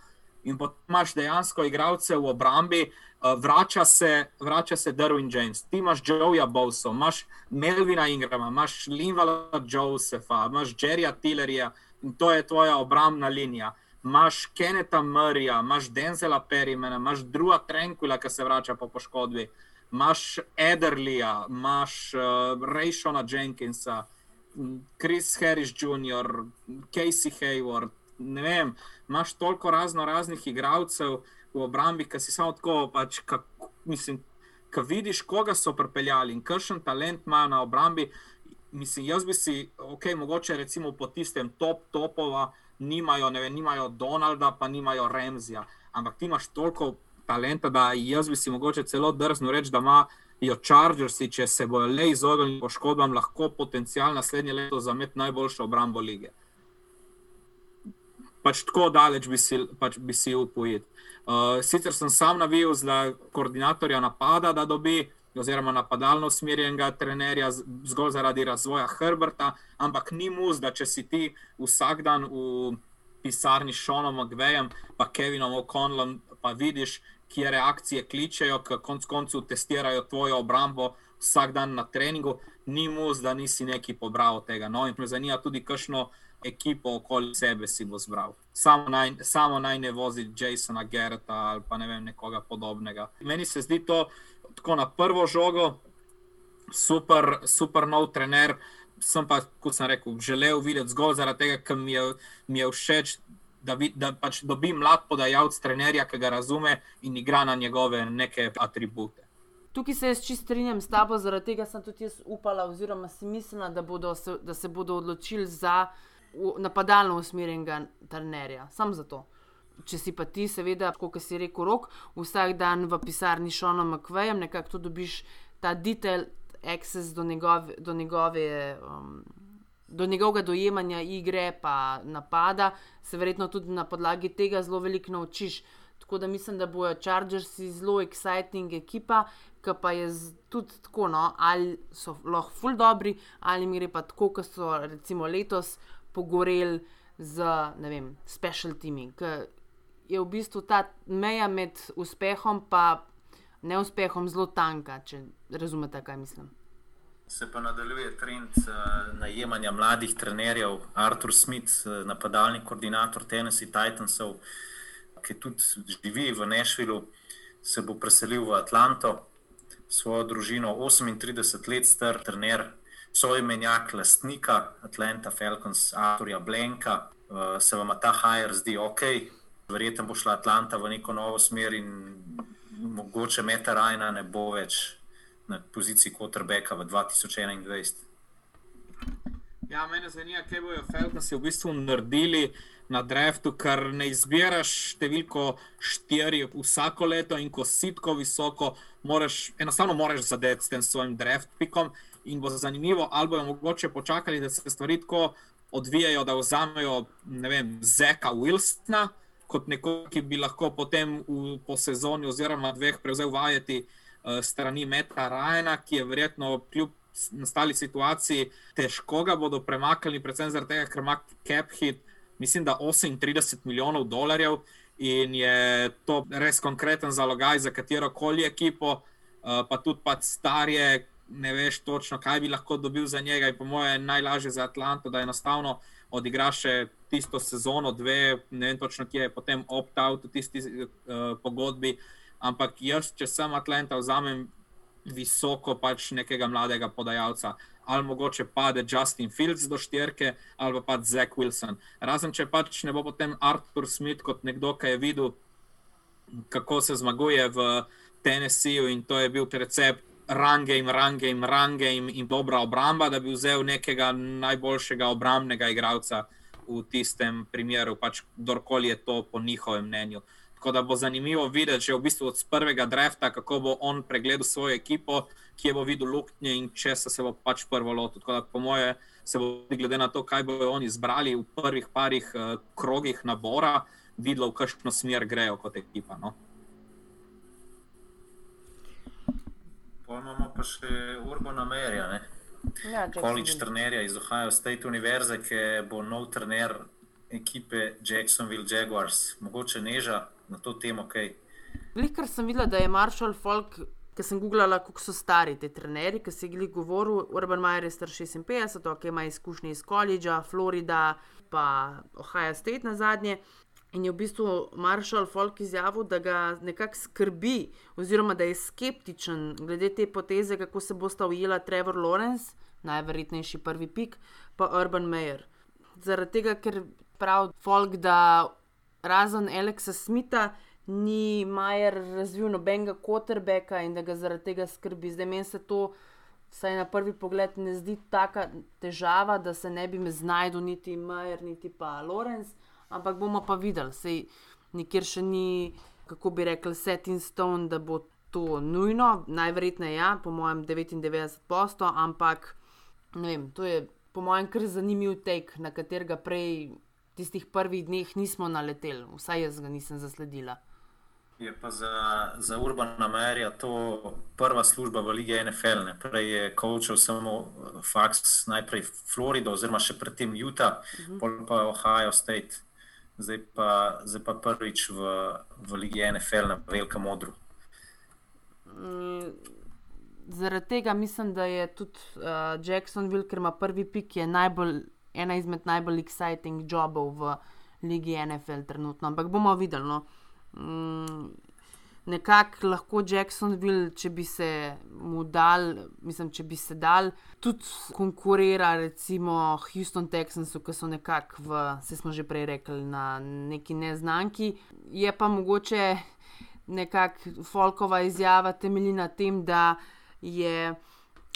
In potem imaš dejansko igralce v obrambi, uh, vrača se, vrača se Darwin James, ti imaš Joeja Bowsa, imaš Melvina Ingrama, imaš Linvala Josefa, imaš Jerryja Tillerja in to je tvoja obrambna linija. Imaš Keneta Murraya, imaš Denzela Perimena, imaš Drua Tranquila, ki se vrača po poškodbi. Imaš Ederlija, imaš uh, Rayshona Jenkinsa, Chris Harris Jr., Casey Hayward. Ne vem, imaš toliko razno raznih igralcev v obrambi, ki si samo tako, pač, kak, mislim, ki vidiš, koga so pripeljali in kakšen talent imajo na obrambi. Mislim, jaz bi si, ok, mogoče recimo po tistem top topova, nimajo, ne vem, nimajo Donalda, pa nimajo Remzija, ampak ti imaš toliko talenta, da jaz bi si mogoče celo drzno reči, da imajo Chargersi, če se bojo le izognili poškodbam, lahko potencial naslednje leto za med najboljšo obrambo lige. Pač tako daleč bi si, pač bi si upojil. Uh, sicer sem sam navil za koordinatorja napada, da dobi, oziroma napadalno usmerjenega trenerja, zgolj zaradi razvoja Herberta, ampak ni muz, da če si ti vsak dan v pisarni s Seanom McVejem, pa Kevinom O'Connellom, pa vidiš, kje reakcije kličejo, ki konec koncev testirajo tvojo obrambo vsak dan na treningu, ni mu zda, da nisi neki pobral tega. No, in me zanima tudi, kakšno ekipo okoli sebe si bo zbral. Samo naj, samo naj ne vozi Jasona Gerrita ali pa ne vem, nekoga podobnega. Meni se zdi to tako na prvo žogo, super, super nov trener. sem pa, kot sem rekel, želel videti zgolj zaradi tega, ker mi je, mi je všeč, da, vid, da pač dobi mlad podajalec trenerja, ki ga razume in igra na njegove neke atribute. Tukaj se jaz čist strinjam s tabo, zaradi tega sem tudi jaz upala, oziroma si mislila, da, bodo se, da se bodo odločili za napadalno usmerjenega trenerja. Sam zato. Če si pa ti, seveda, kot si rekel, rok, vsak dan v pisarni Šonom McVejem, nekako tu dobiš ta detail, access do njegove. Do njegove um, Do njegovega dojemanja igre, pa napada, se verjetno tudi na podlagi tega zelo veliko naučiš. Tako da mislim, da bojo Chargersi zelo exciting ekipa, ki pa je tudi tako, no, ali so lahko ful dobri, ali mi gre pa tako, kot so recimo letos pogoreli z, ne vem, special teaming. Ker je v bistvu ta meja med uspehom in neuspehom zelo tanka, če razumete, kaj mislim. Se pa nadaljuje trend uh, najemanja mladih trenerjev. Arthur Smith, uh, napadalni koordinator Tennessee Titansov, ki tudi živi v Nešvilu, se bo preselil v Atlanto, svojo družino, 38 let star trener, soimenjak lastnika Atlanta Falcons, Arturja Blenka. Uh, se vam ta hire zdi ok, verjetno bo šla Atlanta v neko novo smer in mogoče Meta Rajna ne bo več na poziciji quarterbacka v 2021. Ja, mene zanima, kaj bojo Falconsi v bistvu naredili na draftu, ker ne izbiraš številko štiri vsako leto in ko si tako visoko, moraš, enostavno moraš zadeti s tem svojim draft pikom. In bo zanimivo, ali bojo mogoče počakali, da se stvari tako odvijajo, da vzamejo Zeka Wilsona kot nekoga, ki bi lahko potem v, po sezoni oziroma dveh prevzel vajeti uh, strani Meta Rajna, ki je verjetno kljub nastali situaciji težko ga bodo premaknili, predvsem zaradi tega, ker ima cap hit, mislim, da 38 milijonov dolarjev in je to res konkreten zalogaj za katero koli ekipo, uh, pa tudi pa starje. Ne veš točno, kaj bi lahko dobil za njega, in po mojem, je najlažje za Atlanto, da enostavno odigraš še tisto sezono, dve, ne vem točno, kje je potem opt-out v tisti uh, pogodbi. Ampak jaz, če sem Atlanta, vzamem visoko pač nekega mladega podajalca. Ali mogoče pade Justin Fields do štirke, ali pa Zach Wilson. Razen če pač ne bo potem Arthur Smith kot nekdo, ki je videl, kako se zmaguje v Tennesseeju in to je bil recept. Run game, run game, run game in dobra obramba, da bi vzel nekega najboljšega obrambnega igralca v tistem primeru, pač kdorkoli je to po njihovem mnenju. Tako da bo zanimivo videti, že v bistvu od prvega drafta, kako bo on pregledal svojo ekipo, kje bo videl luknje in če se bo pač prvo lotil. Tako da, po moje, se bo glede na to, kaj bodo oni izbrali v prvih parih uh, krogih nabora, videlo, v kakšno smer grejo kot ekipa. No? Imamo pa še Urbana Merja, Ja, college trenerja iz Ohio State Univerze, ki bo nov trener ekipe Jacksonville Jaguars. Mogoče neža na to temo kaj. Velikor sem videla, da je Marshall Falk, ki sem googlala, kako so stari ti trenerji, ki si jih govoril. Urban Meyer je star 56, ok, ima izkušnje iz koledža, Florida, pa Ohio State na zadnje. In je v bistvu Marshall Falk izjavil, da ga nekako skrbi, oziroma da je skeptičen glede te poteze, kako se bosta ujela Trevor Lawrence, najverjetnejši prvi pik, pa Urban Meyer. Zaradi tega, ker pravi Falk, da razen Alexa Smitha ni Majer razvil nobenega quarterbacka in da ga zaradi tega skrbi. Zdaj meni se to, vsaj na prvi pogled, ne zdi tako težava, da se ne bi znašel niti Majer, niti pa Lawrence ampak bomo pa videli, sej nikjer še ni, kako bi rekli, set in stone, da bo to nujno, najverjetneje ja, po mojem 99%, ampak ne vem, to je po mojem kar zanimiv tek, na katerega prej tistih prvih dneh nismo naleteli, vsaj jaz ga nisem zasledila. Je pa za, za Urbana Merja to prva služba v Ligi NFL. Ne. Prej je kočil samo Fox, najprej Florido, oziroma še predtem Utah, uh -huh. pol pa Ohio State zdaj pa, zdaj pa prvič v, v Ligi NFL na velikem modru. Mm, zaradi tega mislim, da je tudi uh, Jacksonville, ker ima prvi pik, najbolj, ena izmed najbolj exciting jobov v Ligi NFL trenutno. Ampak bomo videli. No. Mm, nekako lahko Jacksonville, če bi se mu dal, mislim, če bi se dal, tudi konkurira recimo Houston Texansu, ki so nekako v, se smo že prej rekli, na neki neznanki. Je pa mogoče nekako Folkova izjava temelji na tem, da je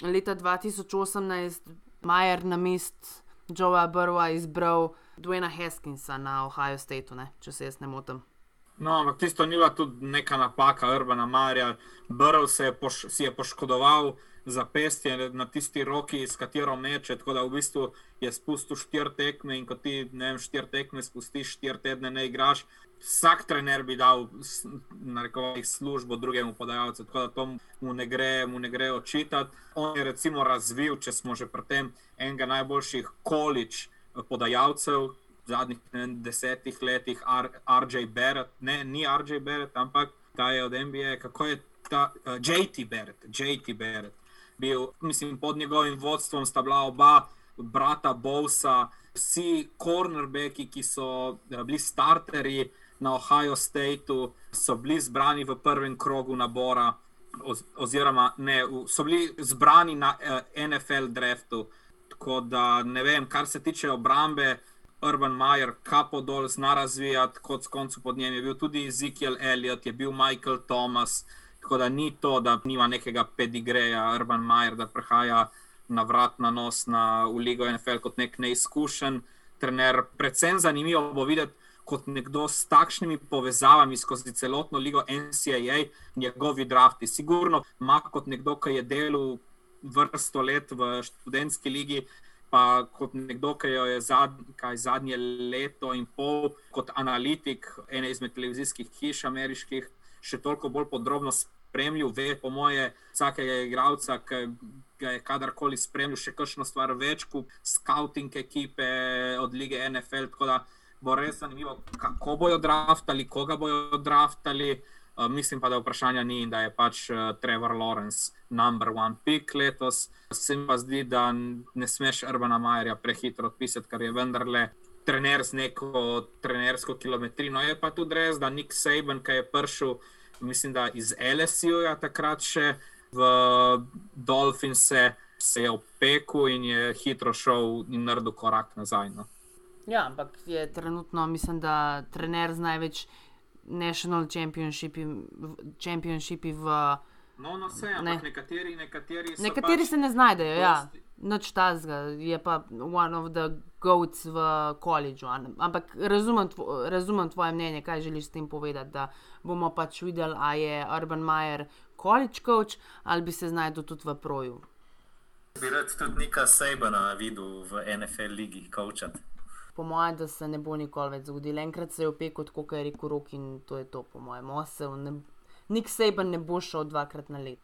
leta 2018 Majer na mest Joea Burwa izbral Dwayna Haskinsa na Ohio State, ne? če se jaz ne motim. No, ampak tisto ni bila tudi neka napaka Urbana Marija. Brl se je, poš, si je poškodoval zapestje na tisti roki, s katero meče, tako da v bistvu je spustil štiri tekme in ko ti, ne vem, štiri tekme spustiš, štiri tedne ne igraš. Vsak trener bi dal rekovih službo drugemu podajalcu, tako da to mu ne gre, mu ne gre očitati. On je recimo razvil, če smo že pri tem, enega najboljših količ podajalcev, zadnjih ne, desetih letih, RJ Barrett, ne, ni RJ Barrett, ampak ta je od NBA, kako je ta uh, eh, JT Barrett, JT Barrett. Bil, mislim, pod njegovim vodstvom sta bila oba brata Bowsa, vsi cornerbacki, ki so eh, bili starterji na Ohio Stateu, so bili zbrani v prvem krogu nabora, oz, oziroma ne, so bili zbrani na eh, NFL draftu. Tako da ne vem, kar se tiče obrambe, Urban Meyer, kapo dol, zna razvijati, kot s koncu pod njim je bil tudi Ezekiel Elliott, je bil Michael Thomas. Tako da ni to, da nima nekega pedigreja, Urban Meyer, da prihaja na vrat na nos na, v Ligo NFL kot nek neizkušen trener. Predvsem zanimivo bo videti, kot nekdo s takšnimi povezavami skozi celotno Ligo NCAA, njegovi drafti. Sigurno ima kot nekdo, ki je delal vrsto let v študentski ligi, pa kot nekdo, ki jo je zad, kaj, zadnje leto in pol kot analitik ene izmed televizijskih hiš ameriških, še toliko bolj podrobno spremljal, ve po moje vsakega igralca, ki ga je kadarkoli spremljal, še kakšno stvar več kot scouting ekipe od lige NFL. Tako da bo res zanimivo, kako bojo draftali, koga bojo draftali. Uh, mislim pa, da vprašanja ni in da je pač uh, Trevor Lawrence number one pick letos. Se mi pa zdi, da ne smeš Urbana Majerja prehitro odpisati, ker je vendarle trener z neko trenersko kilometrino. Je pa tudi res, da Nick Saban, ki je prišel, mislim, da iz LSU-ja takrat še v Dolphinse, se je opekel in je hitro šel in naredil korak nazaj. No. Ja, ampak je trenutno, mislim, da trener z največ national championshipi, championshipi v. No, no, vse, ampak ne. nekateri, nekateri, nekateri pač se ne znajdejo. Ja. Noč tazga je pa one of the goats v koledžu. Ampak razumem, tvo, razumem tvoje mnenje, kaj želiš s tem povedati. Da bomo pač videli, ali je Urban Meyer college coach ali bi se znašel tudi v proju. Bi rad tudi nekaj Sabana videl v NFL ligi, coachati. Po mojem, da se ne bo nikoli več zgodilo. Enkrat se je opekel, kot je rekel Rok, in to je to, po mojem. Osev, ne, nik Sejben ne bo šel dvakrat na let.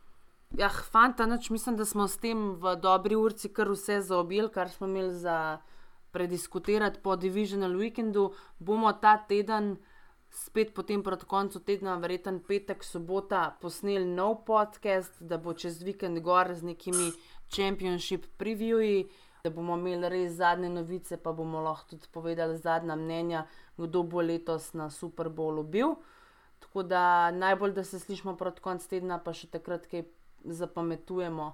Ja, fanta, noč mislim, da smo s tem v dobri urci kar vse zaobjeli, kar smo imeli za prediskutirati po Divisional Weekendu. Bomo ta teden, spet potem proti koncu tedna, verjeten petek, sobota, posneli nov podcast, da bo čez vikend gor z nekimi championship previewji, da bomo imeli res zadnje novice, pa bomo lahko tudi povedali zadnja mnenja, kdo bo letos na Super Bowlu bil. Tako da najbolj, da se slišimo proti koncu tedna, pa še takrat, kaj zapametujemo.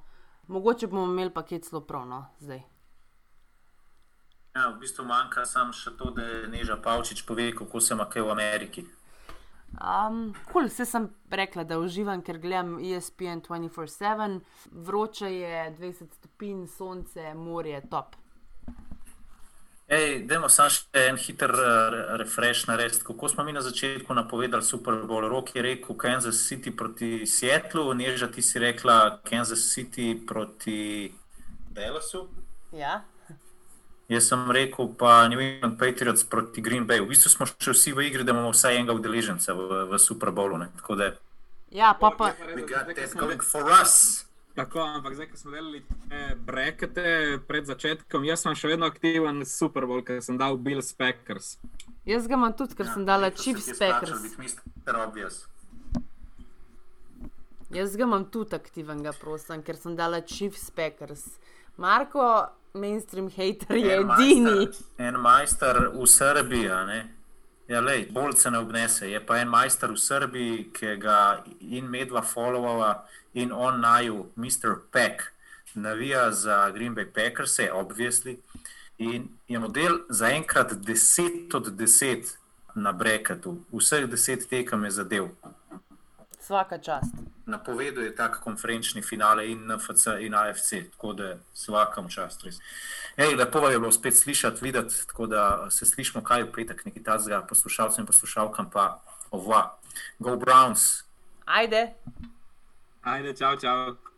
Mogoče bomo imeli paket zelo pravno zdaj. Ja, v bistvu manjka samo še to, da je Neža Pavčič pove, kako se ima kaj v Ameriki. Um, cool, vse sem rekla, da uživam, ker gledam ESPN 24-7, vroče je 20 stopinj, sonce, morje, top. Ej, dajmo samo še en hiter uh, refresh narediti. Kako smo mi na začetku napovedali Super Bowl? Rok je rekel Kansas City proti Seattlu, Neža ti si rekla Kansas City proti Dallasu. Ja. Jaz sem rekel pa New England Patriots proti Green Bay. V bistvu smo še vsi v igri, da imamo vsaj enega udeleženca v, v Super Bowlu. Ja, pa pa. We got that going for us. Tako, ampak zdaj, ko smo delali te brekete pred začetkom, jaz sem še vedno aktiven s Super Bowl, ker sem dal Bill Speckers. Jaz ga imam tudi, ker ja, sem dal Chief Speckers. Jaz ga imam tudi aktivnega, prosim, ker sem dal Chief Speckers. Marko, mainstream hater je edini. En majster v Srbiji, ne? Ja, lej, bolj se ne obnese. Je pa en majster v Srbiji, ki ga in medva followala, in on naju, Mr. Peck, navija za Green Bay Packers, obvisli. In je model zaenkrat 10 od 10 na Brekatu, vseh 10 tekem je zadev. Svaka čast. Napoveduje tak konferenčni finale in NFC in AFC, tako da svakam čast res. Ej, lepo je bilo spet slišati, videti, tako da se slišimo, kaj je v petek, nekaj tazga, poslušalcem in poslušalkam pa ova. Go Browns! Ajde! Ajde, čau, čau.